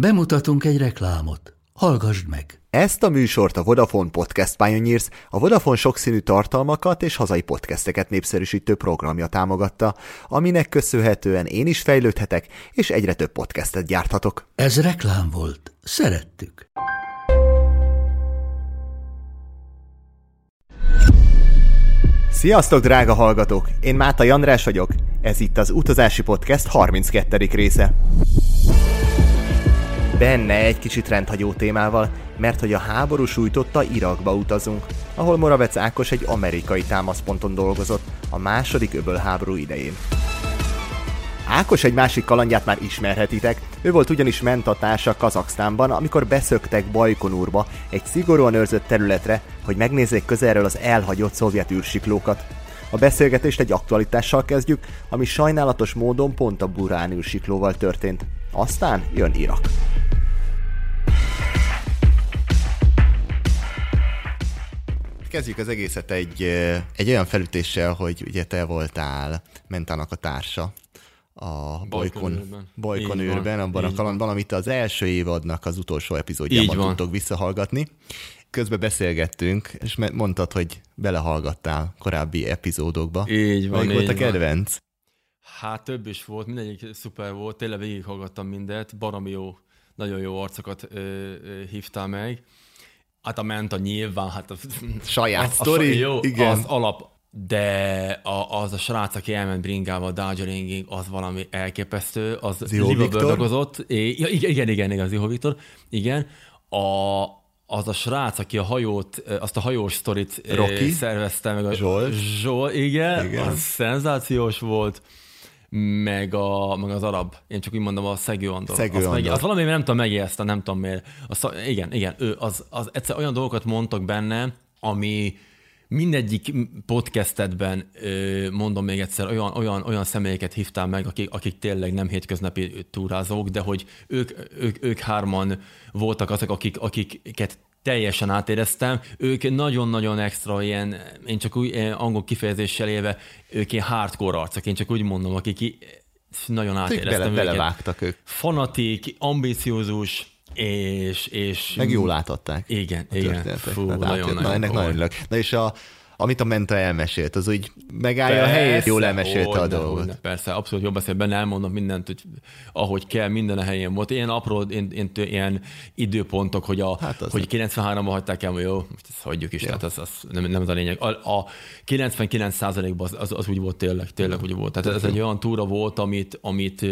Bemutatunk egy reklámot. Hallgassd meg! Ezt a műsort a Vodafone Podcast Pioneers, a Vodafone sokszínű tartalmakat és hazai podcasteket népszerűsítő programja támogatta, aminek köszönhetően én is fejlődhetek, és egyre több podcastet gyárthatok. Ez reklám volt. Szerettük. Sziasztok, drága hallgatók! Én Máta Jandrás vagyok, ez itt az Utazási Podcast 32. része. Benne egy kicsit rendhagyó témával, mert hogy a háború sújtotta Irakba utazunk, ahol Moravec Ákos egy amerikai támaszponton dolgozott a második öbölháború idején. Ákos egy másik kalandját már ismerhetitek, ő volt ugyanis mentatársa Kazaksztánban, amikor beszöktek Bajkonurba, egy szigorúan őrzött területre, hogy megnézzék közelről az elhagyott szovjet űrsiklókat. A beszélgetést egy aktualitással kezdjük, ami sajnálatos módon pont a Burán űrsiklóval történt. Aztán jön Irak. Kezdjük az egészet egy, egy olyan felütéssel, hogy ugye te voltál Mentának a társa a Bolykon, Bolykon űrben, abban a kalandban, amit az első évadnak az utolsó epizódjában tudtok visszahallgatni. Közben beszélgettünk, és mondtad, hogy belehallgattál korábbi epizódokba. Így van, Melyik volt a kedvenc? Hát több is volt, mindegyik szuper volt, tényleg végighallgattam mindet, baromi jó, nagyon jó arcokat ö, ö, hívtál meg. Hát a ment a nyilván, hát a saját a sztori, jó, igen. az alap, de a, az a srác, aki elment bringával Darjeelingig, az valami elképesztő, az Ziho bőrdagozott. Igen, igen, igen, igen, Ziho Viktor, igen. A, az a srác, aki a hajót, azt a hajós sztorit Rocky? szervezte meg. A Zsolt. Zsolt, igen, igen, az szenzációs volt meg, a, meg az arab. Én csak úgy mondom, a Szegő Andor. Szegő az, Andor. meg, az valami, nem tudom, megijeszte, nem tudom miért. Az, igen, igen, ő, az, az egyszer olyan dolgokat mondtak benne, ami mindegyik podcastedben, mondom még egyszer, olyan, olyan, olyan személyeket hívtál meg, akik, akik tényleg nem hétköznapi túrázók, de hogy ők, ők, ők hárman voltak azok, akik, akiket teljesen átéreztem. Ők nagyon-nagyon extra ilyen, én csak úgy angol kifejezéssel élve, ők ilyen hardcore arcok, én csak úgy mondom, akik nagyon átéreztem bele, Belevágtak ők. Fanatik, ambiciózus, és, és... Meg jól átadták. Igen, igen. Fú, nagyon, nagyon, na, ennek nagyon örülök. Na és a, amit a Menta elmesélt, az úgy megállja persze, a helyét, jól elmesélte a dolgot. Ne, persze, abszolút jobb beszél benne, elmondom mindent, hogy ahogy kell, minden a helyén volt. Ilyen apró, én, én, ilyen időpontok, hogy, a, hát hogy 93-ban hagyták el, hogy jó, most ezt hagyjuk is, jó. tehát az, az nem, nem az a lényeg. A, a 99%-ban az, az, az, úgy volt tényleg, tényleg úgy volt. Tehát ez egy olyan túra volt, amit, amit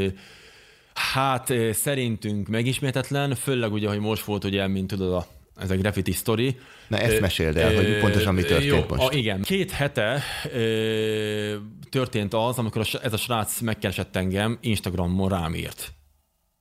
Hát szerintünk megismétetlen, főleg ugye, hogy most volt ugye, mint tudod, a, ez a graffiti story. Na ezt meséld el, hogy pontosan mi történt jó, most. A, igen, két hete ö, történt az, amikor ez a srác megkeresett engem, Instagramon rám írt.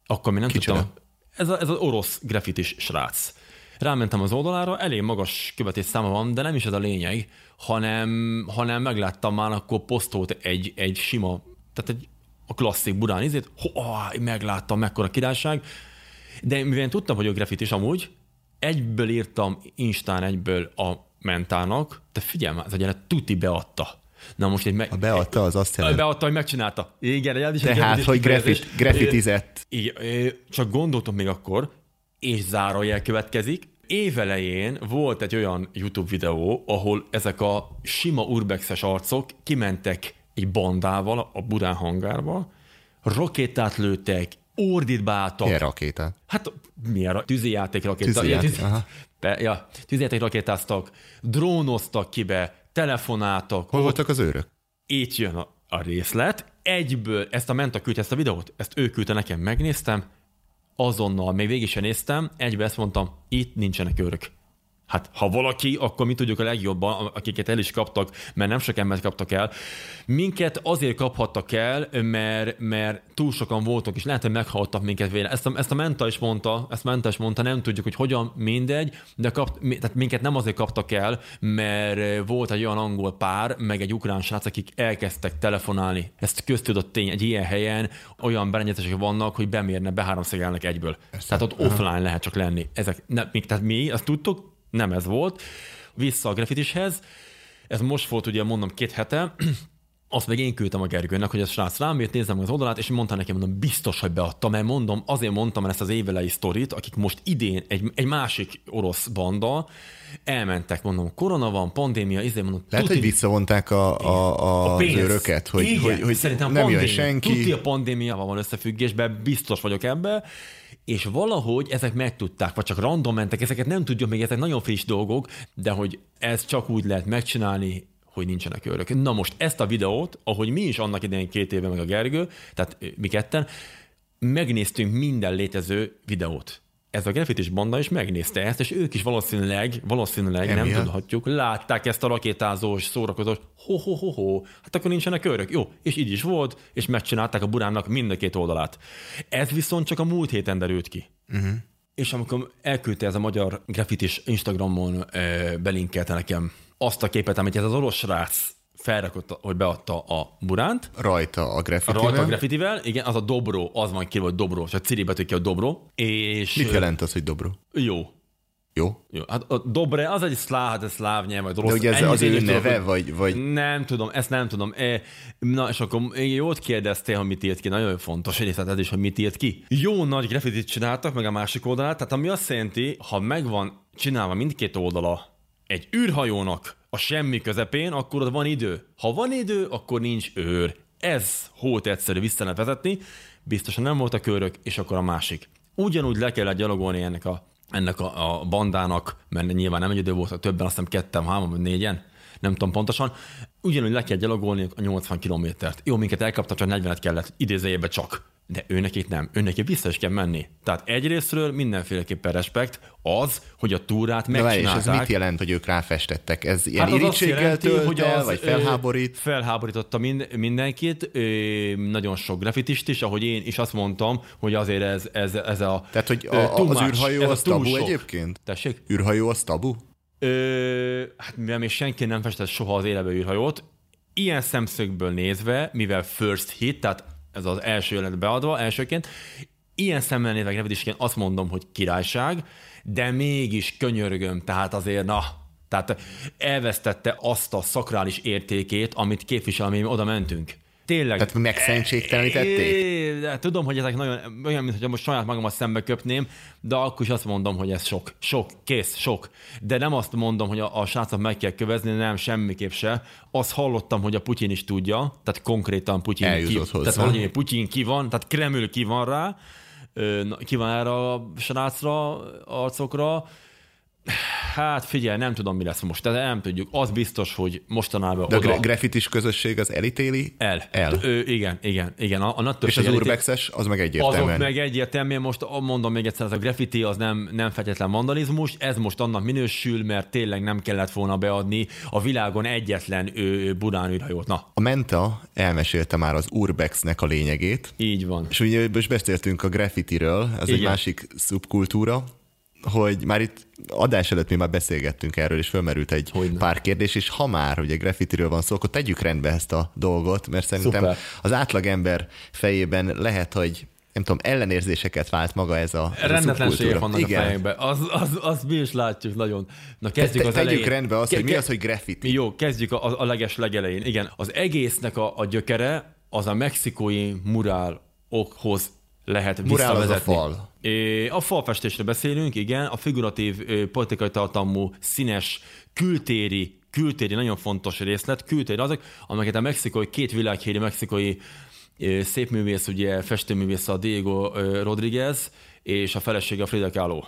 Akkor mi nem Kicsoda? tudtam. Ez, a, ez az orosz graffitis srác. Rámentem az oldalára, elég magas követés száma van, de nem is ez a lényeg, hanem, hanem megláttam már akkor posztolt egy, egy sima, tehát egy a klasszik Budán izét, oh, megláttam, mekkora királyság, de mivel tudtam, hogy a grafit is amúgy, egyből írtam Instán egyből a mentának, de figyelj már, gyerek tuti beadta. Na most egy me- a beadta, az azt jelenti. Beadta, hogy megcsinálta. Igen, egy Tehát, hogy grafit, grafitizett. Igen, csak gondoltam még akkor, és zárójel következik, évelején volt egy olyan YouTube videó, ahol ezek a sima urbexes arcok kimentek egy bandával a Budán hangárba, rakétát lőttek, ordítbáltak. Milyen rakétát? Hát milyen tűzijáték rakéta. Tűzijáték, tűzi, be, ja, tűzijáték rakétáztak, drónoztak kibe, telefonáltak. Hol voltak az őrök? Itt jön a, a részlet. Egyből ezt a Menta küldte ezt a videót, ezt ő küldte nekem, megnéztem, azonnal, még végig sem néztem, egybe ezt mondtam, itt nincsenek őrök. Hát ha valaki, akkor mi tudjuk a legjobban, akiket el is kaptak, mert nem sok embert kaptak el. Minket azért kaphattak el, mert, mert túl sokan voltak, és lehet, hogy meghallottak minket véle. Ezt a, ezt a Menta is mondta, ezt Menta is mondta, nem tudjuk, hogy hogyan, mindegy, de kap, tehát minket nem azért kaptak el, mert volt egy olyan angol pár, meg egy ukrán srác, akik elkezdtek telefonálni. Ezt köztudott tény, egy ilyen helyen olyan berendezések vannak, hogy bemérne, beháromszegelnek egyből. Ezt tehát ott offline lehet csak lenni. Ezek, ne, tehát mi azt tudtuk, nem ez volt. Vissza a graffitishez. Ez most volt ugye mondom két hete. azt meg én küldtem a Gergőnek, hogy a srác rám jött, nézzem az oldalát, és mondta nekem, mondom, biztos, hogy beadta, mert mondom, azért mondtam ezt az évelei sztorit, akik most idén egy, egy másik orosz banda, elmentek, mondom, korona van, pandémia, izé mondom, Lehet, hogy visszavonták a, a, a, a az őröket, hogy, Igen, hogy, hogy szerintem nem jön pandémia, senki. Tudti a pandémiával van összefüggésben, biztos vagyok ebbe, és valahogy ezek megtudták, vagy csak random mentek, ezeket nem tudjuk még, ezek nagyon friss dolgok, de hogy ez csak úgy lehet megcsinálni, hogy nincsenek őrök. Na most ezt a videót, ahogy mi is annak idején két éve meg a Gergő, tehát mi ketten, megnéztünk minden létező videót. Ez a grafitis banda is megnézte ezt, és ők is valószínűleg, valószínűleg nem Emiatt? tudhatjuk, látták ezt a rakétázós, szórakozós, ho-ho-ho-ho, hát akkor nincsenek őrök. Jó, és így is volt, és megcsinálták a burának mind a két oldalát. Ez viszont csak a múlt héten derült ki. Uh-huh. És amikor elküldte ez a magyar grafitis Instagramon ö, belinkelte nekem azt a képet, amit ez az orosz srác felrakott, hogy beadta a buránt, Rajta a a graffiti rajta a graffitivel, igen, az a dobro, az van ki, hogy dobro, csak ciri betűk ki a dobro, és... Mit jelent az, hogy dobro? Jó. Jó? Jó, hát a dobre, az egy szláv, hát ez szláv nyelv, vagy De rossz. ugye ez az ő tudok, neve, hogy- vagy, vagy Nem tudom, ezt nem tudom. E, Na, és akkor jót kérdeztél, hogy mit írt ki. Nagyon fontos egyrészt ez is, hogy mit írt ki. Jó nagy graffitit csináltak, meg a másik oldalát, tehát ami azt jelenti, ha megvan csinálva mindkét oldala egy űrhajónak a semmi közepén, akkor ott van idő. Ha van idő, akkor nincs őr. Ez hót egyszerű vissza biztosan nem voltak körök, és akkor a másik. Ugyanúgy le kellett gyalogolni ennek a, ennek a, a bandának, mert nyilván nem egy idő volt, többen, azt hiszem ketten, hárman vagy négyen, nem tudom pontosan, ugyanúgy le kell gyalogolni a 80 kilométert. Jó, minket elkaptak, csak 40-et kellett, idézőjében csak. De ő nekik nem, ő neki vissza is kell menni. Tehát egyrésztről mindenféleképpen respekt az, hogy a túrát várj, és ez megcsinálták. mit jelent, hogy ők ráfestettek? Ez ilyen Hát az irítséggel jelenti, tölt hogy el, az, vagy felháborít? Felháborította mind, mindenkit, nagyon sok grafitist is, ahogy én is azt mondtam, hogy azért ez, ez, ez a Tehát, hogy a, too az űrhajó a az tabu sok. egyébként? Tessék? űrhajó az tabu? Ö, hát mivel még senki nem festett soha az élebe űrhajót, ilyen szemszögből nézve, mivel first hit, tehát ez az első jelenet beadva, elsőként, ilyen szemmel nézve grafitisként azt mondom, hogy királyság, de mégis könyörgöm, tehát azért na, tehát elvesztette azt a szakrális értékét, amit képvisel, ami oda mentünk. Tényleg. Tehát megszentségtelenítették? De tudom, hogy ezek nagyon olyan, mintha most saját magamat szembe köpném, de akkor is azt mondom, hogy ez sok. Sok, kész, sok. De nem azt mondom, hogy a, a srácot meg kell kövezni, nem, semmiképp se. Azt hallottam, hogy a Putyin is tudja, tehát konkrétan Putyin Eljutott ki, hozzá. tehát Vladimir Putyin ki van, tehát Kreml ki van rá, ki van erre a srácra, arcokra. Hát figyelj, nem tudom, mi lesz most, de nem tudjuk. Az biztos, hogy mostanában De a oda... gra- graffitis közösség az elítéli? El. El. Ö, igen, igen, igen. A, a nagy És az elítél- urbexes, az meg egyértelműen. azok meg egyértelműen most mondom még egyszer, ez a graffiti az nem, nem feltétlen vandalizmus, ez most annak minősül, mert tényleg nem kellett volna beadni a világon egyetlen ő, burán űrhajót. Na, A Menta elmesélte már az urbexnek a lényegét, így van. és ugye most beszéltünk a graffitiről, ez egy Igen. másik szubkultúra, hogy már itt adás előtt mi már beszélgettünk erről, és fölmerült egy Hogyne. pár kérdés, és ha már ugye graffitiről van szó, akkor tegyük rendbe ezt a dolgot, mert szerintem Szuper. az átlagember fejében lehet, hogy nem tudom, ellenérzéseket vált maga ez a, Rendetlenségek vannak Igen. a fejekben. Az, az, az, mi is látjuk nagyon. Na kezdjük te, az tegyük elején. rendbe azt, Ke- hogy mi az, hogy graffiti. Jó, kezdjük a, a leges legelején. Igen, az egésznek a, a gyökere az a mexikói murálokhoz lehet Murál az a fal. A falfestésre beszélünk, igen, a figuratív politikai tartalmú, színes, kültéri, kültéri nagyon fontos részlet, kültéri azok, amelyeket a mexikói, két világhíri mexikói ö, szépművész, ugye festőművész a Diego Rodriguez, és a felesége a Frida Kahlo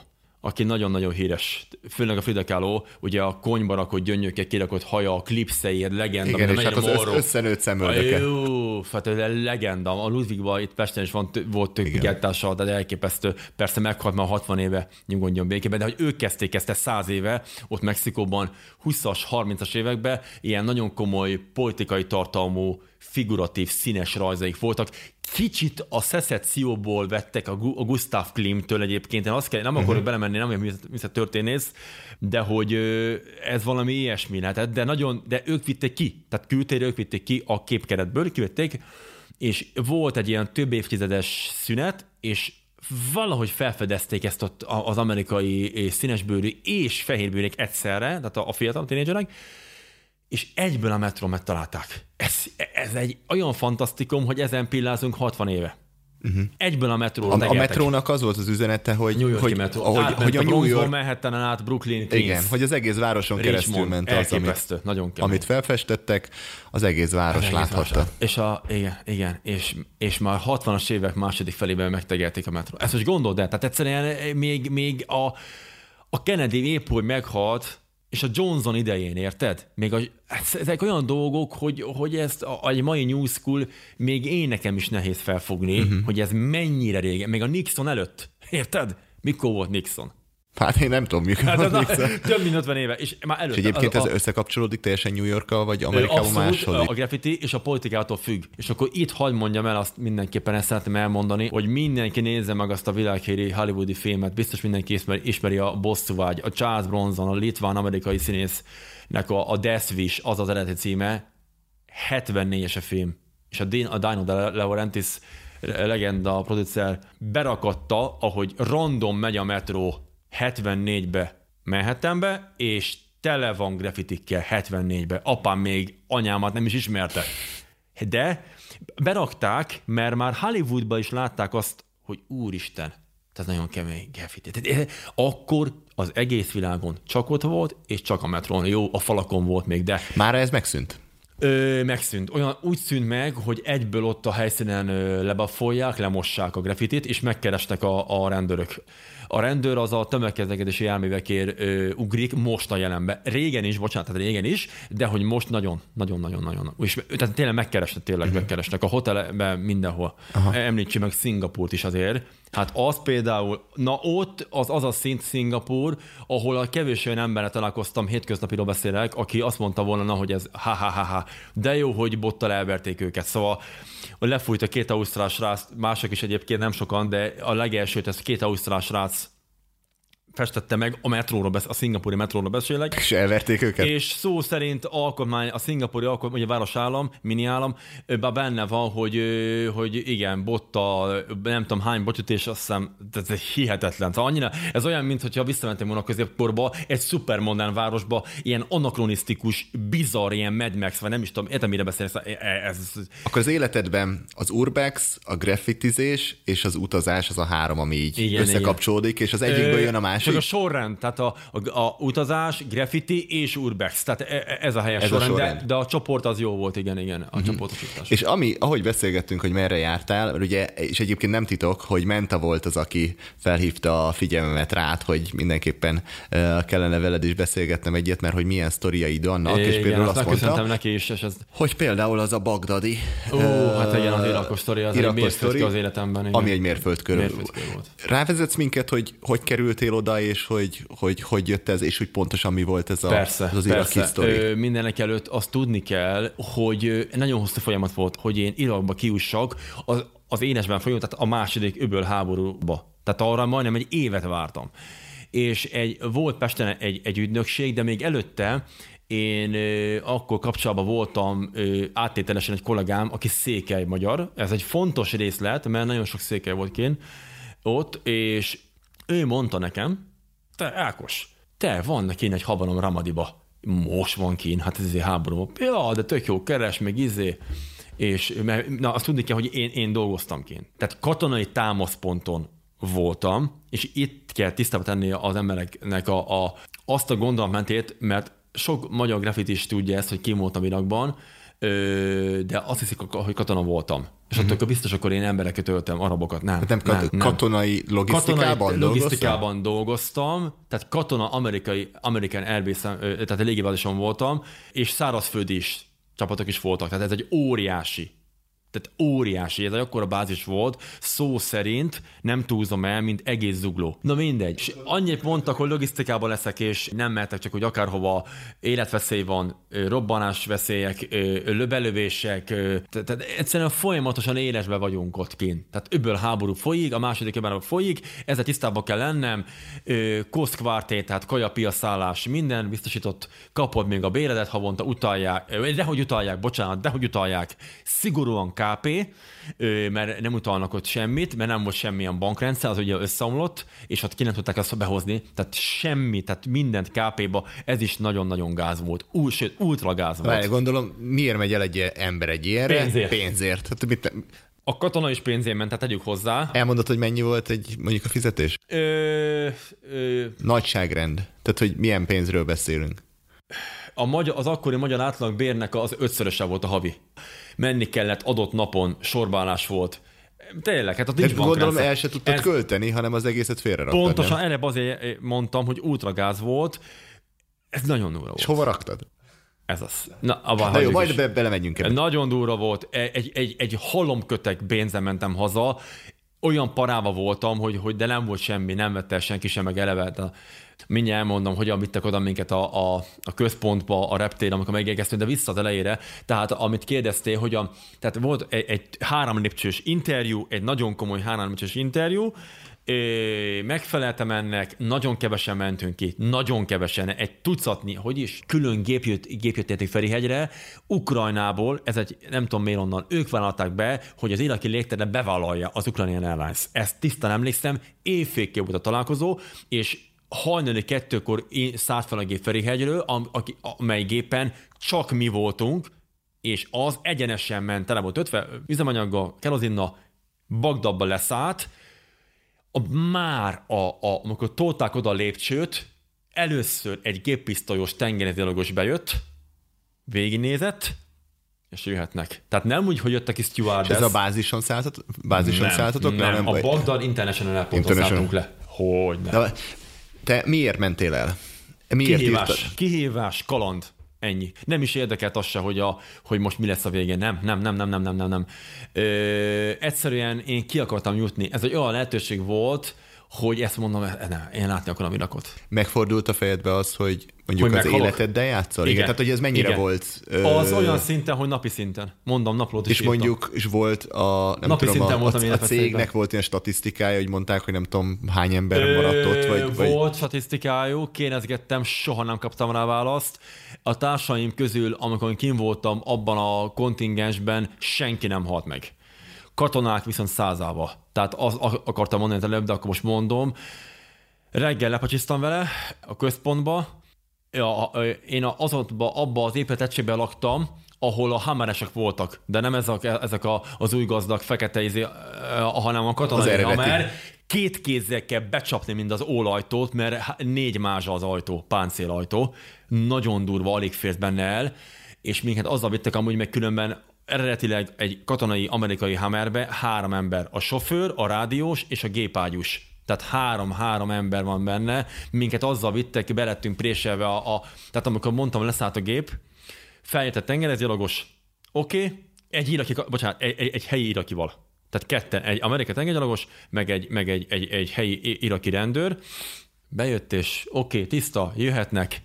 aki nagyon-nagyon híres, főleg a Frida Kahlo, ugye a konyba rakott gyöngyökkel kirakott haja, a klipszeért, legenda, Igen, és hát az morró. összenőtt szemöldöke. Jó, hát ez legenda. A Ludwigban itt Pesten is van, volt tök gettással, de elképesztő. Persze meghalt már 60 éve, nyugodjon békében, de hogy ők kezdték ezt 100 éve, ott Mexikóban 20-as, 30-as években ilyen nagyon komoly politikai tartalmú, figuratív, színes rajzaik voltak. Kicsit a szecesszióból vettek a, Gu- a Gustav Klimtől egyébként, én azt kell, nem akarok belemenni, nem vagyok művészet történész, de hogy ez valami ilyesmi lehetett, de nagyon, de ők vitték ki, tehát kültérre ők vitték ki a képkeretből, kivették, és volt egy ilyen több évtizedes szünet, és valahogy felfedezték ezt ott az amerikai színesbőrű és fehérbőrűek egyszerre, tehát a fiatal tínédzserek, és egyből a metró megtalálták. Ez, ez egy olyan fantasztikum, hogy ezen pillázunk 60 éve. Uh-huh. Egyből a metróra A, a tegeltek. metrónak az volt az üzenete, hogy, New Yorki hogy, metró. hogy, Átment hogy a New York, Manhattanen át Brooklyn, Queens. igen, hogy az egész városon keresztül Richmond. ment az, amit, nagyon kemény. amit felfestettek, az egész város Az egész láthatta. város. És, a, igen, igen, és, és már 60-as évek második felében megtegelték a metró. Ezt most gondold el, tehát egyszerűen még, még a, a Kennedy épp, hogy meghalt, és a Johnson idején, érted? Még a, ezek olyan dolgok, hogy, hogy ezt a, a mai New School még én nekem is nehéz felfogni, uh-huh. hogy ez mennyire régen, még a Nixon előtt, érted? Mikor volt Nixon? Hát én nem tudom, mikor Hát, Nixon. több mint 50 éve, és már előtt. És egyébként a, ez összekapcsolódik teljesen New Yorkkal, vagy Amerikával Abszolút, máshol? a graffiti és a politikától függ. És akkor itt hagyd mondjam el, azt mindenképpen ezt szeretném elmondani, hogy mindenki nézze meg azt a világhíri hollywoodi filmet, biztos mindenki ismeri, ismeri a Bosszúvágy, a Charles Bronson, a litván amerikai színésznek a, a Death Wish, az az eredeti címe, 74-es a film. És a, Din, a Dino De Laurentiis legenda, a producer berakatta, ahogy random megy a metró 74-be Manhattanbe, és tele van graffitikkel 74-be. Apám még anyámat nem is ismerte. De berakták, mert már Hollywoodban is látták azt, hogy úristen, ez nagyon kemény graffiti. Tehát, eh, Akkor az egész világon csak ott volt, és csak a metrón. Jó, a falakon volt még, de Már ez megszűnt. Ö, megszűnt. Olyan úgy szűnt meg, hogy egyből ott a helyszínen ö, lebaffolják, lemossák a grafitit, és megkerestek a, a rendőrök. A rendőr az a tömegközlekedési járművekért ö, ugrik most a jelenbe. Régen is, bocsánat, tehát régen is, de hogy most nagyon, nagyon, nagyon, nagyon. És, tehát tényleg megkerestek, tényleg megkerestek a hotelben mindenhol. Aha. Említsük meg Szingapurt is azért. Hát az például, na ott az az a szint Szingapur, ahol a kevés olyan emberre találkoztam, hétköznapiról beszélek, aki azt mondta volna, na, hogy ez ha, ha, ha, ha, de jó, hogy bottal elverték őket. Szóval lefújt a két ausztrál srác, mások is egyébként nem sokan, de a legelsőt ez két ausztrál srác festette meg, a metróról, besz- a szingapúri metróról beszélek, És elverték őket? és szó szerint alkotmány, a szingapúri alkotmány, ugye városállam, mini állam, bár benne van, hogy, hogy igen, botta, nem tudom hány botyütés, azt hiszem, ez hihetetlen. Tehát annyira, ez olyan, mintha visszamentem volna a középkorba, egy szupermodern városba, ilyen anakronisztikus, bizarr, ilyen Mad Max, vagy nem is tudom, értem, mire beszélsz, ez, Akkor az életedben az urbex, a graffitizés és az utazás az a három, ami így Igen, összekapcsolódik, és az egyikből jön a másik. Csak a sorrend, tehát a, a, a utazás, graffiti és urbex. Tehát e- e- ez a helyes Ez a sorrend, sorrend. de, de a csoport az jó volt, igen, igen, a csoportosítás. És ami, ahogy beszélgettünk, hogy merre jártál, mert ugye, és egyébként nem titok, hogy Menta volt az, aki felhívta a figyelmemet rád, hogy mindenképpen uh, kellene veled is beszélgetnem egyet, mert hogy milyen sztoriaid vannak, és igen, például azt azt mondta, neki is, és ez, hogy például az a bagdadi, ó, hát igen, az irakos sztori, az egy irakos mérföldkő sztori, az életemben. Igen. ami egy mérföldkör. Mérföldkő volt. Rávezetsz minket, hogy hogy kerültél oda, és hogy, hogy, hogy jött ez, és hogy pontosan mi volt ez, a, Persze, ez az iraki sztori. Mindenek előtt azt tudni kell, hogy nagyon hosszú folyamat volt, hogy én Irakba kiussak az, az énesben folyó, tehát a második öböl háborúba. Tehát arra majdnem egy évet vártam. És egy, volt Pesten egy, egy ügynökség, de még előtte én ö, akkor kapcsolatban voltam ö, áttételesen egy kollégám, aki székely magyar. Ez egy fontos részlet, mert nagyon sok székely volt kint ott, és ő mondta nekem, te Ákos, te van neki egy habanom Ramadiba. Most van kín, hát ez izé háború. Ja, de tök jó, keres, meg izé. És mert, na, azt tudni kell, hogy én, én dolgoztam kint. Tehát katonai támaszponton voltam, és itt kell tisztába tenni az embereknek a, a, azt a gondolatmentét, mert sok magyar grafit is tudja ezt, hogy kim voltam Irakban, ö, de azt hiszik, hogy katona voltam. És mm-hmm. attól biztos, akkor én embereket öltem, arabokat. Nem, Hát nem, kat- nem. katonai logisztikában Katonai logisztikában dolgoztam, tehát katona amerikai, American Airbus, tehát a légiváltáson voltam, és szárazföldi is csapatok is voltak, tehát ez egy óriási tehát óriási, ez egy akkora bázis volt, szó szerint nem túlzom el, mint egész zugló. Na mindegy. És annyit mondtak, hogy logisztikában leszek, és nem mehetek csak, hogy akárhova életveszély van, ö, robbanásveszélyek, ö, löbelövések, tehát egyszerűen folyamatosan élesbe vagyunk ott kint. Tehát öbből háború folyik, a második öbből folyik, ezzel tisztában kell lennem, ö, koszkvárté, tehát kajapia szállás, minden biztosított, kapod még a béredet havonta, utalják, ö, dehogy utalják, bocsánat, dehogy utalják, szigorúan KP, mert nem utalnak ott semmit, mert nem volt semmilyen bankrendszer, az ugye összeomlott, és ott ki nem tudták azt behozni, tehát semmi, tehát mindent KP-ba, ez is nagyon-nagyon gáz volt, Ú, sőt, ultra gáz volt. Várj, gondolom, miért megy el egy ember egy ilyenre? Pénzért. Pénzért. Hát, mit, A katona is pénzén ment, tehát tegyük hozzá. elmondod, hogy mennyi volt egy mondjuk a fizetés? Ö, ö, Nagyságrend. Tehát, hogy milyen pénzről beszélünk. A magyar, az akkori magyar átlag bérnek az ötszöröse volt a havi. Menni kellett adott napon, sorbálás volt. Tényleg, hát ott nincs Tehát gondolom el se tudtad Ez- költeni, hanem az egészet félre raktad. Pontosan erre azért mondtam, hogy ultragáz volt. Ez nagyon durva volt. És hova raktad? Ez az. Na, abban Na jó, hagyjuk majd is. be, belemegyünk ebbe. Nagyon durva volt. E- Egy, egy, egy halomkötek pénzen mentem haza, olyan parába voltam, hogy, hogy de nem volt semmi, nem vette senki sem meg eleve. Mindjárt elmondom, hogyan vittek oda minket a, a, a központba, a reptér, amikor megérkeztünk, de vissza az elejére. Tehát amit kérdeztél, hogy a, tehát volt egy, egy három lépcsős interjú, egy nagyon komoly három lépcsős interjú, Ö, megfeleltem ennek, nagyon kevesen mentünk ki, nagyon kevesen, egy tucatnyi, hogy is, külön gép jött, gép jött Ferihegyre, Ukrajnából, ez egy, nem tudom miért onnan, ők vállalták be, hogy az iraki légterre bevállalja az Ukrainian Airlines. Ezt tisztán emlékszem, évfékké volt a találkozó, és hajnali kettőkor én szállt fel a gép Ferihegyről, am- aki- amely gépen csak mi voltunk, és az egyenesen ment, tele volt ötve üzemanyaggal, kerozinnal, Bagdadba leszállt, a, már, a, a, amikor tolták oda a lépcsőt, először egy géppisztolyos tengerészgyalogos bejött, végignézett, és jöhetnek. Tehát nem úgy, hogy jöttek is És stewardess. ez a bázison szálltatok? Bázison szálltatok? nem, nem, a. Bagdad International Airporton International. szálltunk le. Hogy nem. De te miért mentél el? Miért Kihívás, írtad? kihívás, kaland. Ennyi. Nem is érdekelt az se, hogy, a, hogy most mi lesz a végén. Nem, nem, nem, nem, nem, nem, nem. Ö, egyszerűen én ki akartam jutni. Ez egy olyan lehetőség volt, hogy ezt mondom, e- nem, én látni akarom Irakot. Megfordult a fejedbe az, hogy mondjuk Hogy az meghalok? életeddel játszol? Igen. Igen. Tehát, hogy ez mennyire Igen. volt? Az olyan szinten, hogy napi szinten. Mondom, naplót is És írtam. mondjuk, és volt a, nem Napi tudom, szinten a, voltam a, a cégnek volt ilyen statisztikája, hogy mondták, hogy nem tudom hány ember maradt ott, vagy, vagy Volt statisztikájuk, kénezgettem, soha nem kaptam rá választ. A társaim közül, amikor kim voltam abban a kontingensben, senki nem halt meg. Katonák viszont százával. Tehát az a- akartam mondani előbb, de akkor most mondom. Reggel lepacsisztam vele a központba. Ja, én azonban abba az épületegységben laktam, ahol a hameresek voltak, de nem ezek, ezek a, az új gazdag fekete izé, ö, hanem a katonai hamer. Két kézzel kell becsapni, mint az ólajtót, mert négy mázsa az ajtó, páncélajtó. Nagyon durva, alig férsz benne el, és minket azzal vittek amúgy meg különben eredetileg egy katonai amerikai Hammerbe három ember, a sofőr, a rádiós és a gépágyus. Tehát három-három ember van benne, minket azzal vittek, belettünk préselve a, a tehát amikor mondtam, leszállt a gép, feljött a tengerezgyalogos, oké, okay, egy iraki, bocsánat, egy, egy, egy helyi irakival. Tehát ketten, egy amerikai tengergyalogos, meg egy, meg egy, egy, egy helyi iraki rendőr. Bejött, és oké, okay, tiszta, jöhetnek.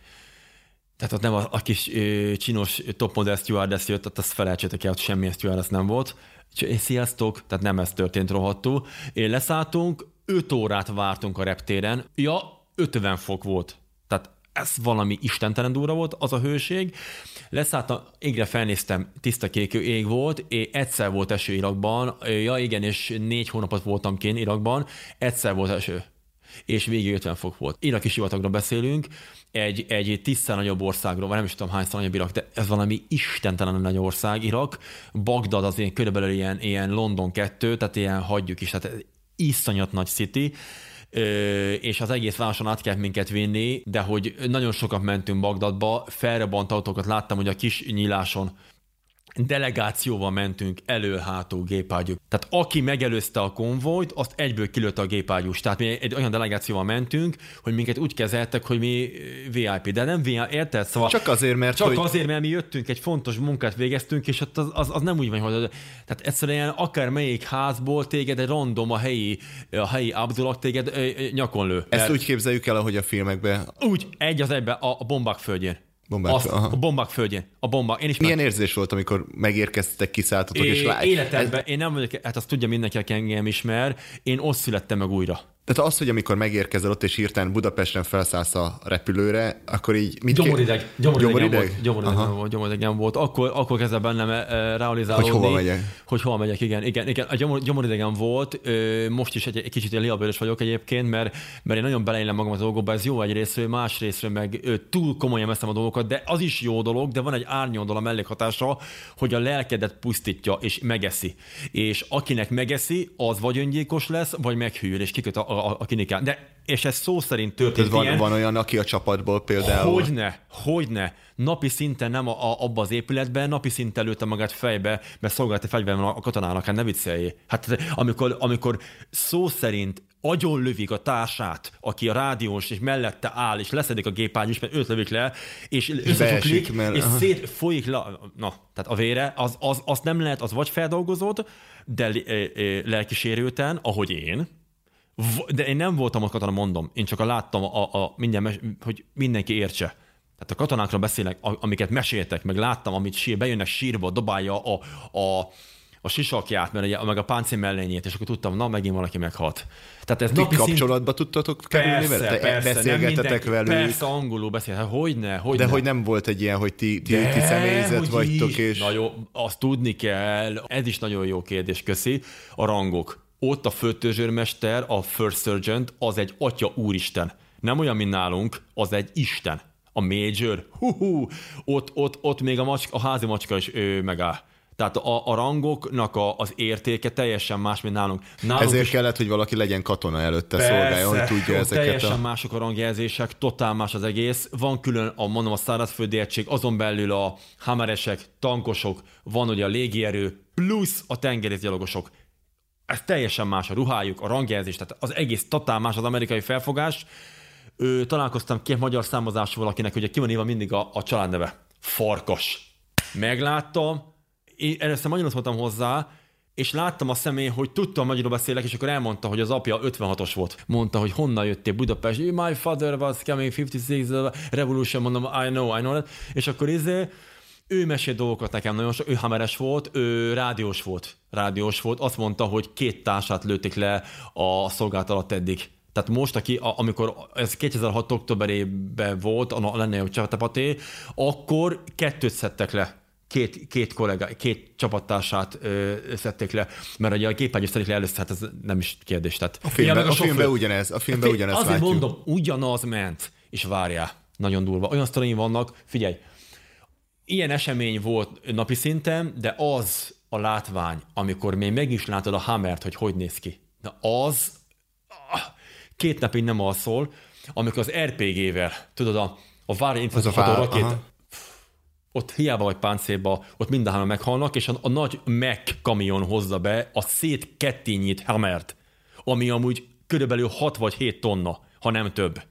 Tehát ott nem a, a kis ö, csinos top model stewardess jött, ott azt felejtsétek el, ott semmilyen stewardess nem volt. Cs- Sziasztok, tehát nem ez történt rohadtul. Én leszálltunk, 5 órát vártunk a reptéren. Ja, 50 fok volt. Tehát ez valami istentelen durva volt, az a hőség. Leszálltam, égre felnéztem, tiszta kék ég volt, és egyszer volt eső Irakban, ja igen, és négy hónapot voltam kén Irakban, egyszer volt eső és végig 50 fok volt. Iraki sivatagról beszélünk, egy, egy tízszer nagyobb országról, vagy nem is tudom hányszor nagyobb Irak, de ez valami istentelen nagy ország, Irak. Bagdad az ilyen körülbelül ilyen, ilyen London 2, tehát ilyen hagyjuk is, tehát iszonyat nagy city, és az egész városon át kellett minket vinni, de hogy nagyon sokat mentünk Bagdadba, felrobbant autókat láttam, hogy a kis nyíláson delegációval mentünk elő-hátul gépágyuk. Tehát aki megelőzte a konvojt, azt egyből kilőtte a gépágyus. Tehát mi egy olyan delegációval mentünk, hogy minket úgy kezeltek, hogy mi VIP, de nem VIP, érted? Szóval Csak azért, mert csak hogy... azért, mert mi jöttünk, egy fontos munkát végeztünk, és az, az, az nem úgy van, hogy tehát egyszerűen akár melyik házból téged egy random a helyi, a helyi abdulak téged ö, ö, nyakon lő. Ezt Mert- úgy képzeljük el, ahogy a filmekben. úgy, egy az egyben a, a bombák földjén. Bombák- Azt, aha. a bombák földjén. A bombák. Én is Milyen érzés volt, amikor megérkeztetek, kiszálltatok, és É, lát... életemben, én nem vagyok, hát azt tudja mindenki, aki engem ismer, én ott születtem meg újra. Tehát az, hogy amikor megérkezel ott, és hirtelen Budapesten felszállsz a repülőre, akkor így... Mit gyomorideg, gyomorideg, gyomorideg? volt, gyomorideg volt, gyomoridegen volt. Akkor, akkor kezdve bennem e, realizálódni. Hogy hova megyek. Hogy hova megyek, igen. igen, igen. A gyomor, gyomoridegen volt, most is egy, egy kicsit liabőrös vagyok egyébként, mert, mert én nagyon beleélem magam a dolgokba, ez jó egy részről, más részről meg túl komolyan veszem a dolgokat, de az is jó dolog, de van egy árnyoldal a mellékhatása, hogy a lelkedet pusztítja és megeszi. És akinek megeszi, az vagy öngyilkos lesz, vagy meghűl, és kiköt a, a, a. De és ez szó szerint történt van, ilyen, van olyan, aki a csapatból például... Hogyne, hogyne. Napi szinten nem a, a, abba az épületben, napi szinten lőtte magát fejbe, mert szolgálati fegyver van a katonának, hát ne vicceljé. Hát amikor, amikor szó szerint agyon lövik a társát, aki a rádiós, és mellette áll, és leszedik a gépágy mert őt lövik le, és összecsuklik, mert... és szét folyik le, na, tehát a vére, az, az, az nem lehet, az vagy feldolgozott, de lelkisérülten, ahogy én, de én nem voltam a katona, mondom. Én csak a láttam, a, a, mindjárt, hogy mindenki értse. Tehát a katonákról beszélek, amiket meséltek, meg láttam, amit sír, bejönnek sírba, dobálja a, a, a sisakját, mert ugye, meg a páncél mellényét, és akkor tudtam, na, megint valaki meghalt. Tehát ez Ti kapcsolatba szint... tudtatok kerülni persze, vele? Persze, beszélgetetek velük? Persze, angolul beszél. Hát hogyne, hogyne. De hogy nem volt egy ilyen, hogy ti, ti, ti személyzet vagytok, is. és... Na jó, azt tudni kell. Ez is nagyon jó kérdés, köszi. A rangok ott a főtörzsőrmester, a First Sergeant, az egy atya úristen. Nem olyan, mint nálunk, az egy isten. A Major, hú, ott, ott, ott még a, macska, a házi macska is ő megáll. Tehát a, a rangoknak a, az értéke teljesen más, mint nálunk. nálunk Ezért is, kellett, hogy valaki legyen katona előtte szolgáljon, hogy tudja ezeket teljesen a... mások a rangjelzések, totál más az egész. Van külön a, mondom, a szárazföldi egység, azon belül a hameresek, tankosok, van ugye a légierő, plusz a tengerészgyalogosok ez teljesen más a ruhájuk, a rangjelzés, tehát az egész totál más az amerikai felfogás. Ő, találkoztam két magyar számozású valakinek, ugye ki van írva mindig a, a családneve. Farkas. Megláttam, én először magyarul voltam hozzá, és láttam a személy, hogy tudtam, magyarul beszélek, és akkor elmondta, hogy az apja 56-os volt. Mondta, hogy honnan jöttél Budapest. My father was coming 56 revolution, mondom, I know, I know. És akkor izé, ő mesél dolgokat nekem nagyon sok, ő hameres volt, ő rádiós volt. Rádiós volt, azt mondta, hogy két társát lőtték le a szolgálat alatt eddig. Tehát most, aki, amikor ez 2006. októberében volt, a lenne a csatapaté, akkor kettőt szedtek le két, két kollega, két csapattársát ö, szedték le, mert ugye a gépágyos szedik le először, hát ez nem is kérdés. Tehát, a filmben, a, a filmben ugyanez, a filmben ugyanez Azért látjuk. mondom, ugyanaz ment, és várjál, nagyon durva. Olyan sztoraim vannak, figyelj, ilyen esemény volt napi szinten, de az a látvány, amikor még meg is látod a Hammert, hogy hogy néz ki. Na az ah, két napig nem alszol, amikor az RPG-vel, tudod, a, a Vári rakét, ott hiába vagy páncélba, ott mindenhányan meghalnak, és a, a nagy Mac kamion hozza be a szét kettényit Hammert, ami amúgy körülbelül 6 vagy 7 tonna, ha nem több.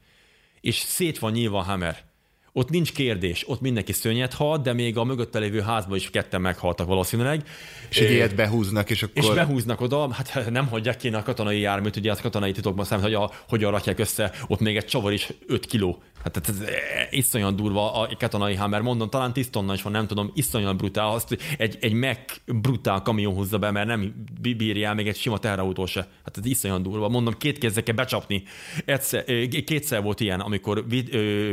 És szét van nyilva a Hammer. Ott nincs kérdés, ott mindenki szörnyet halt, de még a mögötte lévő házban is ketten meghaltak valószínűleg. És egy ilyet behúznak, és akkor... És behúznak oda, hát nem hagyják ki a katonai járműt, ugye az katonai titokban számít, hogy a, hogyan rakják össze, ott még egy csavar is 5 kiló. Hát ez iszonyan durva a katonai Hammer, mondom, talán 10 tonna is van, nem tudom, iszonyan brutál, azt egy, egy meg brutál kamion húzza be, mert nem bírja el még egy sima teherautó se. Hát ez iszonyan durva. Mondom, két kézzel kell becsapni. Egyszer, kétszer volt ilyen, amikor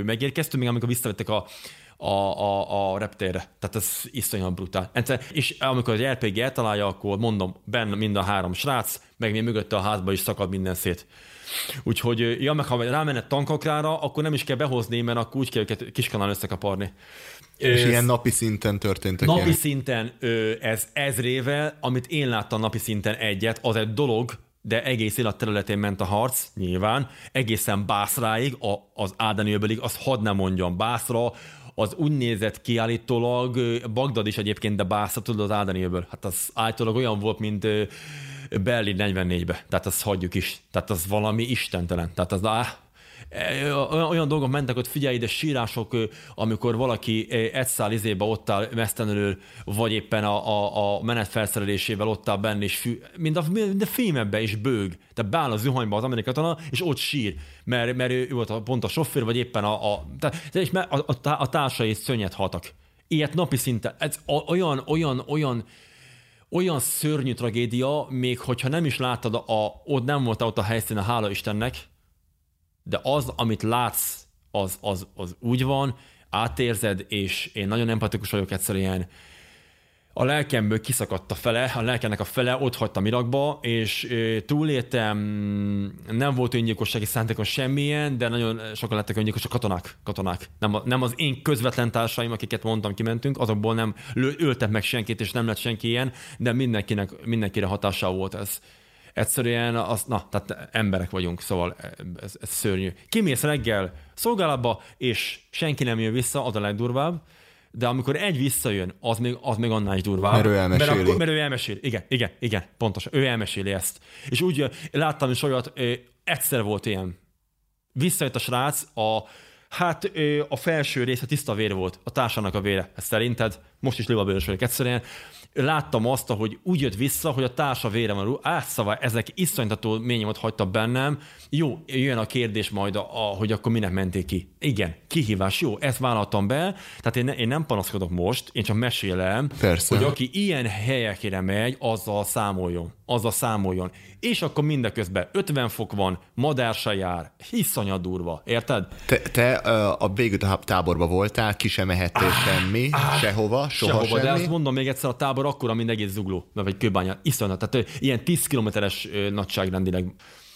megérkeztünk, még amikor visszavettek a, a, a, a reptérre. Tehát ez iszonyan brutál. És amikor az RPG eltalálja, akkor mondom, benne mind a három srác, meg még mögötte a házba is szakad minden szét. Úgyhogy, ja, meg ha rámenet tankokrára, akkor nem is kell behozni, mert akkor úgy kell őket kiskanál összekaparni. És ilyen napi szinten történtek Napi ilyen. szinten ez ezrével, amit én láttam napi szinten egyet, az egy dolog, de egész élet területén ment a harc, nyilván, egészen Bászráig, a, az Ádániőbelig, az hadd nem mondjam, Bászra, az úgy nézett ki állítólag, Bagdad is egyébként, de Bászra, tudod, az Ádániőből. Hát az állítólag olyan volt, mint Berlin 44-be. Tehát azt hagyjuk is. Tehát az valami istentelen. Tehát az, áh, olyan dolgok mentek, hogy figyelj ide sírások, amikor valaki egy szál izébe ott áll mesztelenül, vagy éppen a, a, a menet felszerelésével ott áll benne, és fű, mint a, mint a filmekben is bőg. Tehát beáll a zuhanyba az amerikai katona, és ott sír, mert, mert ő volt a, pont a sofőr, vagy éppen a, a, tehát, és a, a, a társai szönnyet haltak. Ilyet napi szinten. Ez olyan, olyan, olyan olyan szörnyű tragédia, még hogyha nem is láttad, a, ott nem volt ott a helyszínen, hála Istennek, de az, amit látsz, az, az, az úgy van, átérzed, és én nagyon empatikus vagyok egyszerűen, a lelkemből kiszakadt a fele, a lelkenek a fele ott hagytam Irakba, és túléltem, nem volt öngyilkossági szándékon semmilyen, de nagyon sokan lettek öngyilkosok, katonák, katonák. Nem, a, nem az én közvetlen társaim, akiket mondtam, kimentünk, azokból nem öltek meg senkit, és nem lett senki ilyen, de mindenkinek, mindenkire hatással volt ez. Egyszerűen, az, na, tehát emberek vagyunk, szóval ez, ez szörnyű. Kimész reggel szolgálatba, és senki nem jön vissza, az a legdurvább de amikor egy visszajön, az még, az még annál is durvább. Mert ő elmeséli. Mert, akkor, mert ő elmeséli. Igen, igen, igen, pontosan. Ő elmeséli ezt. És úgy láttam is olyat, egyszer volt ilyen. Visszajött a srác, a, hát a felső része tiszta vér volt, a társának a vére. Ez szerinted? Most is libabőrös vagyok egyszerűen láttam azt, hogy úgy jött vissza, hogy a társa vére van. Átszava, ezek iszonytató ményemet hagyta bennem. Jó, jön a kérdés majd, a, a, hogy akkor minek menték ki. Igen, kihívás, jó, ezt vállaltam be, tehát én, ne, én nem panaszkodok most, én csak mesélem, Persze. hogy aki ilyen helyekre megy, azzal számoljon, azzal számoljon. És akkor mindeközben 50 fok van, madársa jár, hiszonyat durva, érted? Te, te a végül táborba voltál, ki sem mehettél ah, semmi, ah, sehova, soha sehova, semmi. de azt mondom még egyszer, a tábor akkora, mint egész zugló, vagy kőbánya, iszonyat, tehát ilyen 10 kilométeres nagyságrendileg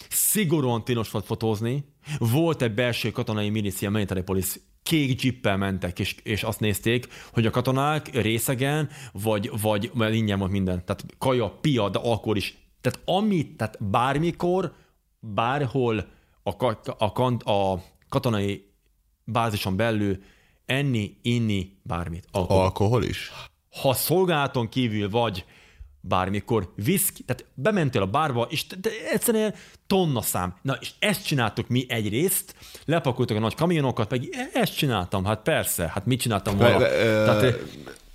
szigorúan tilos volt fotózni. Volt egy belső katonai milícia, military police, kék jippel mentek, és, és azt nézték, hogy a katonák részegen, vagy, vagy mert ingyen volt minden. Tehát kaja, pia, de akkor is. Tehát amit, tehát bármikor, bárhol a, a, a, a katonai bázison belül enni, inni bármit. Alkohol, Alkohol is? Ha szolgálaton kívül vagy, bármikor viszki, tehát bementél a bárba, és de egyszerűen tonna szám. Na, és ezt csináltuk mi egyrészt, lepakoltuk a nagy kamionokat, meg ezt csináltam, hát persze, hát mit csináltam volna. Tehát,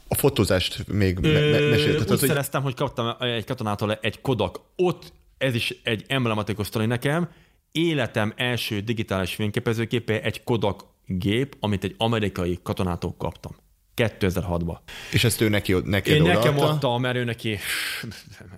a fotózást még me- me- mesélted. Úgy hogy... szereztem, hogy kaptam egy katonától egy Kodak. Ott ez is egy emblematikus sztori nekem. Életem első digitális fényképezőképe egy Kodak gép, amit egy amerikai katonától kaptam. 2006-ban. És ezt ő neki, neki Én nekem adta, mert ő neki...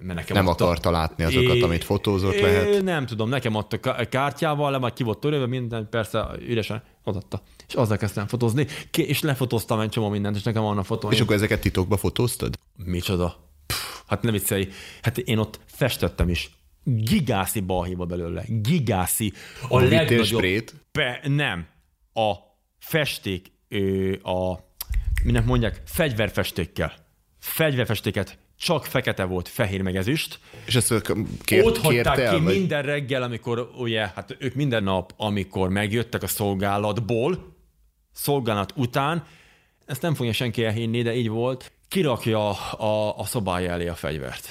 Mert nekem nem adta. akarta látni azokat, é, amit fotózott é, lehet? Nem tudom, nekem adta kártyával, le majd ki volt törőve, minden persze üresen odatta. És azzal kezdtem fotózni, és lefotóztam egy csomó mindent, és nekem van a fotó. És akkor ezeket titokba fotóztad? Micsoda? Puh, hát nem viccelj. Hát én ott festettem is. Gigászi balhéba belőle. Gigászi. A, a legnagyobb... Be, nem. A festék, a minek mondják, fegyverfestékkel. Fegyverfestéket csak fekete volt, fehér meg ezüst. És ezt kért, Ott hagyták el, ki vagy? minden reggel, amikor, ugye, hát ők minden nap, amikor megjöttek a szolgálatból, szolgálat után, ezt nem fogja senki elhinni, de így volt, kirakja a, a szobája elé a fegyvert.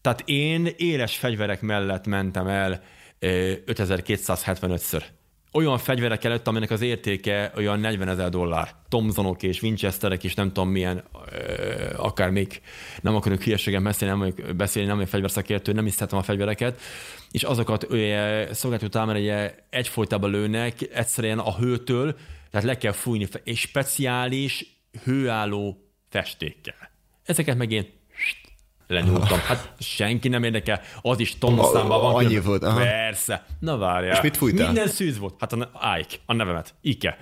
Tehát én éles fegyverek mellett mentem el 5275-ször olyan fegyverek előtt, aminek az értéke olyan 40 ezer dollár. Thompsonok és Winchesterek és nem tudom milyen, akár még nem akarok hülyeségen beszélni, nem vagyok beszélni, nem vagyok fegyverszakértő, nem hiszem a fegyvereket, és azokat szolgáltató támára ugye, egyfolytában lőnek, egyszerűen a hőtől, tehát le kell fújni, és speciális hőálló festékkel. Ezeket meg én lenyúltam. Hát senki nem érdekel, az is tonnaszámban van. Annyi volt. Aha. Persze. Na várjál. És mit fújtál? Minden szűz volt. Hát a Ike, a nevemet. Ike.